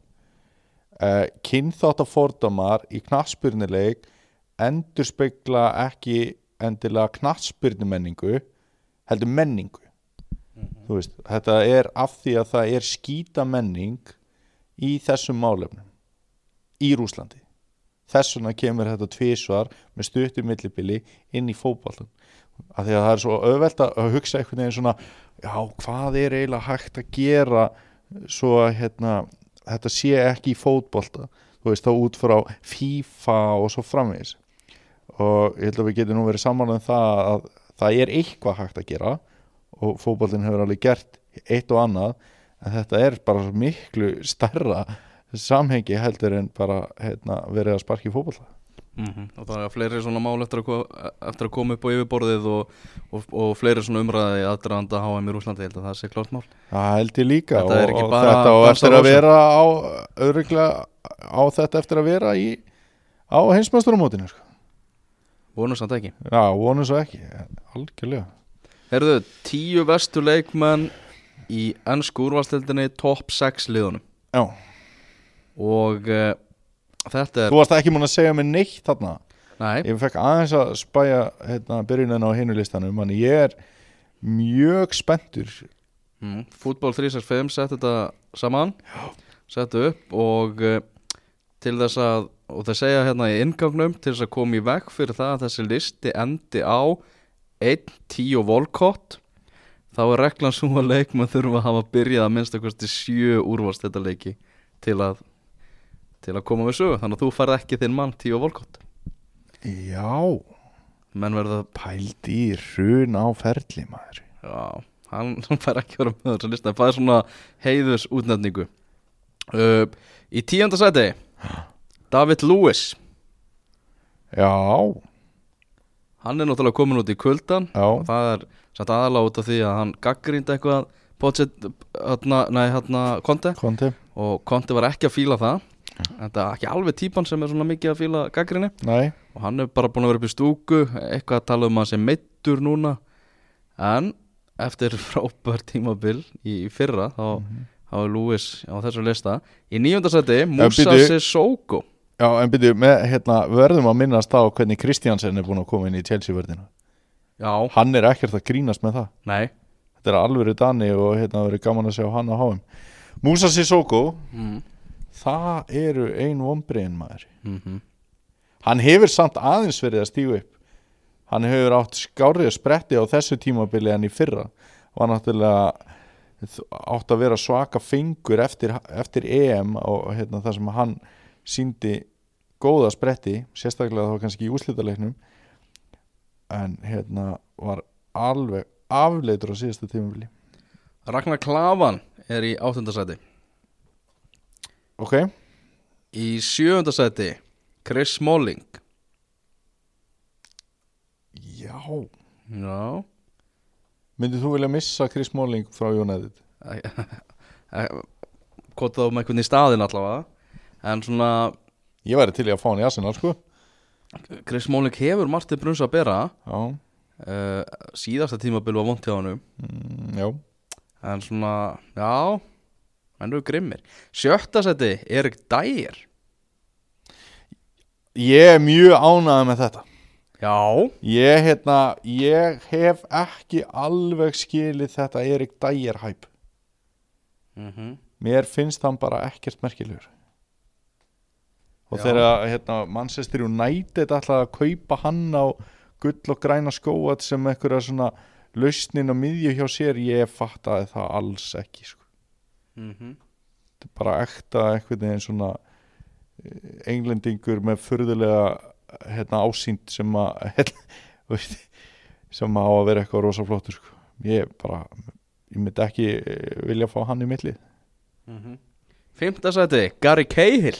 uh, kynþáttafordumar í knassbyrnileik endur spekla ekki endilega knassbyrnumenningu heldur menningu. Þú veist, þetta er af því að það er skýta menning í þessum málefnum í Rúslandi þess vegna kemur þetta tvísvar með stuttum millibili inn í fótboltan af því að það er svo auðvelt að hugsa einhvern veginn svona já, hvað er eiginlega hægt að gera svo að hérna, þetta sé ekki í fótbolta þú veist, þá út frá FIFA og svo framvegis. Og ég held að við getum nú verið saman um það að það er eitthvað hægt að gera og fótbollin hefur alveg gert eitt og annað en þetta er bara miklu stærra samhengi heldur en bara hérna, verið að sparki fótbolla mm og það er fleiri svona mál eftir að, eftir að koma upp á yfirborðið og, og, og fleiri svona umræði aðdraðanda HM í Rúslandi, ég held að það sé klárt mál. Það held ég líka Þetta er og, ekki og bara þetta dansa eftir að vera á öðruglega á þetta eftir að vera í á heimsmesturumótinu sko. vonum samt ekki. Já, vonum svo ekki, algjörlega. Herðu, tíu vestu leikmenn í ennsku úrvalstildinni top 6 liðunum. Já, og uh, þetta er þú varst ekki múin að segja mér neitt þarna? Nei, ég fekk aðeins að spæja hérna, byrjunin á hinu listanum en ég er mjög spenntur. Mm, fútból 365 sett þetta saman. Sett upp og uh, til þess að og það segja hérna í ingangnum til þess að koma í veg fyrir það að þessi listi endi á 1-10 volkott þá er reglan svo að leikmenn þurfa að hafa byrjað að minnst eitthvað sjö úrvalstætta leiki til að til að koma við sögu, þannig að þú færð ekki þinn mann 10 volkott já, menn verða, pældi í hrun á ferli maður. Já hann, hann fær ekki að vera með þessu lista. Það er svona heiðus útnefningu. Uh, í tíunda sæti. David Lewis. Já, hann er náttúrulega komin út í kuldan já, og það er satt aðalega út af því að hann gaggrýndi eitthvað Potset, hérna, nei, hérna, Konte konti og Konte var ekki að fíla það þetta er ekki alveg típan sem er svona mikið að fíla gaggrinni nei, og hann er bara búin að vera upp í stúku eitthvað að tala um að sé meittur núna. En eftir frábær tímabil í fyrra þá, þá er Lewis á þessu lista. Í nýjönda seti Musa. Sissoko. Já, en byrju, með, hérna, verðum að minnast á hvernig Kristjansen er búin að koma inn í Chelsea-vörðina já, hann er ekkert að grínast með það. Nei. Þetta er alvöru Dani og hérna verið gaman að sjá hann á háum Musa Sissoko, mm. Það eru ein vombriðin maður. Mm hann hefur samt aðeins verið að stígu upp. Hann hefur átt skárið spretti á þessu tímabili en í fyrra. Var náttúrulega átt að vera svaka fingur eftir, eftir EM og hérna, það sem hann síndi góða spretti sérstaklega þá kannski í úslítaleiknum en hérna var alveg afleitur á síðasta tímabili. Ragnar Klavan er í áttunda seti ok, í sjöunda seti Chris Smalling. Já. Já. Myndið þú vilja missa Chris Smalling frá United? Hvort þá með einhvern í staðin allavega. En svona ég væri til í að fá hann í Arsenal sko. Chris Smalling hefur Martin Bruns að bera. Já, uh, síðasta tímabil var vont hjá hann mm, já. En svona, já hann eru grimmir. Sjötta seti, Erik Dyer. Ég er mjög ánægð með þetta. Já, Ég, hérna, ég hef ekki alveg skilið þetta Erik Dyer hæp mm Mér finnst hann bara ekkert merkilegur. Og Já. þegar hérna, Manchester United ætlaði að kaupa hann á gull og græna skóat sem einhverja svona lausnin á miðju hjá sér ég fattaði það alls ekki sko. Mm þetta er bara ekta einhvern veginn svona eh, englendingur með furðulega hérna, ásýnd sem að veist, sem á að vera eitthvað rosa flottur sko. ég bara ég myndi ekki eh, vilja fá hann í millið -hmm. Fymta sæti, Gary Cahill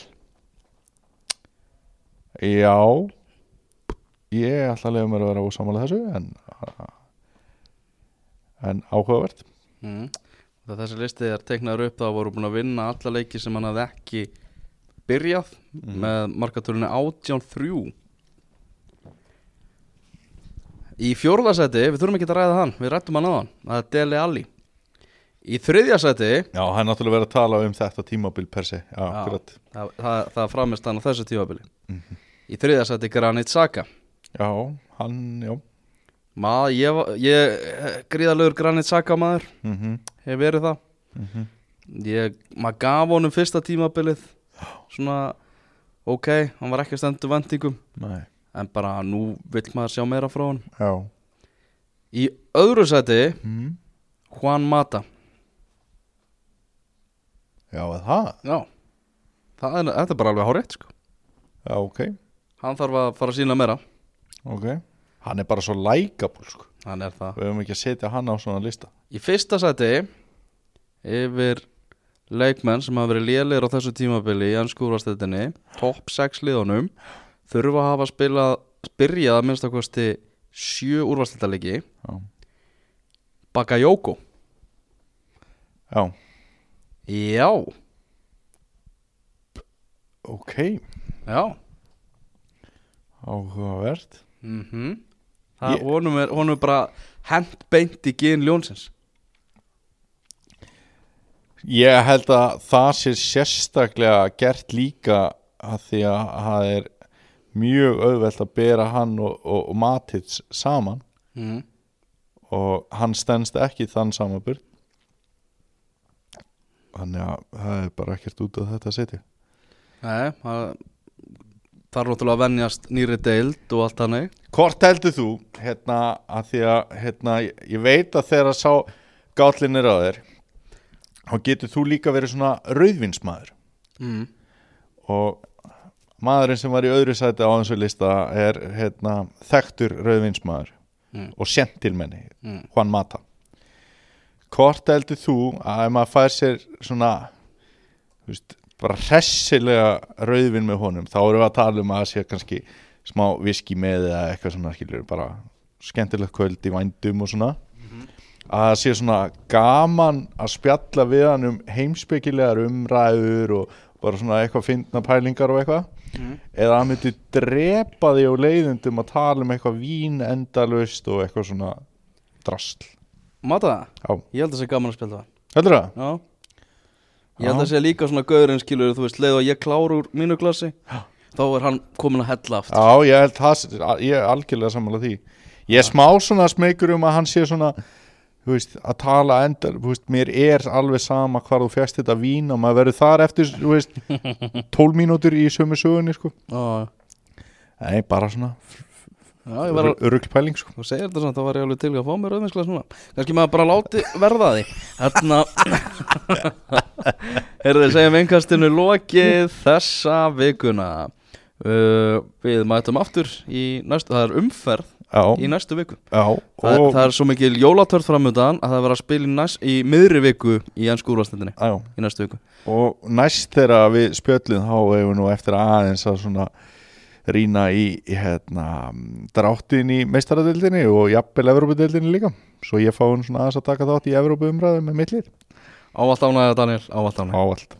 já ég ætla að lega mér að vera ósamála þessu en en áhugavert mm. Þegar þessi listi er teiknaður upp þá voru búin að vinna alla leiki sem hann hafði ekki byrjað með markatörunni 18-3 Í fjórðasæti, við þurfum ekki að ræða hann, við rættum hann hann, það er Dele Alli. Í þriðjasæti, já, hann er náttúrulega verið að tala um þetta tímabil per se. Já, akkurat. það, það, það framist hann á þessu tímabili. Í þriðasæti Granit Xhaka. Já, hann, já Maður, ég, ég gríðalegur Granit Xhaka maður, mm hef verið það. Mhm. ég, maður gaf honum fyrsta tímabilið. Svona ok, hann var ekki að stendur vendingum Nei. en bara nú vill maður sjá meira frá hann já. Í öðru seti mm. Juan Mata. Já, er það? Já, það er, þetta er bara alveg hárétt sko. já, ok, hann þarf að fara að sína meira. Ok hann er bara svo likeable sko. hann er það. Við höfum ekki að setja hann á svona lista. Í fyrsta seti yfir leikmenn sem hafa verið lélegir á þessu tímabili í ennskúrastættinni topp 6 liðunum þurfa að hafa spilað byrjað að minnst að kosti sjö úrvastættalegi já, Bakayoko. Já. Já, ok. Já. Áhugavert. Mm Það, Ég- honum, er, honum er bara hent beint í gin ljónsins. Ég held að það sé sérstaklega gert líka að því að það er mjög auðvelt að bera hann og, og, og Matits saman. Mm. og hann stendst ekki þann samanburð. Þannig að það er bara ekkert út af þetta setja. Nei, það Það er náttúrulega að venjast nýri deild og allt hannig Hvort heldur þú hérna að því að hérna, ég- veit að þegar að sá gállin er á þér þá getur þú líka verið svona rauðvinsmaður mm. og maðurinn sem var í öðru sæti á þessu lista er hérna, þekktur rauðvinsmaður Mm. og sentilmenni Mm. Juan Mata Hvort heldur þú að ef maður fær sér svona þú veist, bara hressilega rauðvin með honum þá erum við að tala um að það sé kannski smá viski með eða eitthvað svona skilur bara skemmtilegt kvöld í vændum og svona. Að það sé svona gaman að spjalla við hann um heimspekilegar umræður og bara svona eitthvað fyndna pælingar og eitthvað. Mm. eða hann myndi drepa því á leiðundum að tala um eitthvað vín endalaust og eitthvað svona drasl. Mata, Já, ég held að það sé gaman að spila það heldur það? Já Ég held að það sé líka svona gaurinn skilur þú veist, leið og ég kláru úr mínu klassi þá er hann komin að hella aftur. Já, ég held það, ég er algjörlega sammála því. Ég er smá svona smekur um að hann sé svona þú veist, að tala endal, þú veist, mér er alveg sama hvar þú fjast þetta vín og maður verður þar eftir, þú veist 12 mínútur í sömu sögunni, sko. Já, Nei, bara svona ruglpæling, sko. Þú segir þetta samt, þá var ég alveg til að fá mér auðvinsklega svona Kannski maður bara láti verða því. Þarna Herðu, segjum einkastinu lokið þessa vikuna. Uh, Við mætum aftur í næstu, það er umferð Já, í næstu viku. Já Það, og, það er svo mikil jólatörð framöndan að það er verið að spila í, næst, í miðri viku í ennsku úrvastendinni í næstu viku. Og næst þegar við spjöllum þá hefur við nú eftir aðeins að svona rýna í, í hérna, dráttin í meistaradildinni og jafnvel Evrópudildinni líka. Svo ég fá hún svona aðeins að taka þátt í Evrópuumræðum með millir Ávallt ánægða Daniel, ávallt ánægða ávallt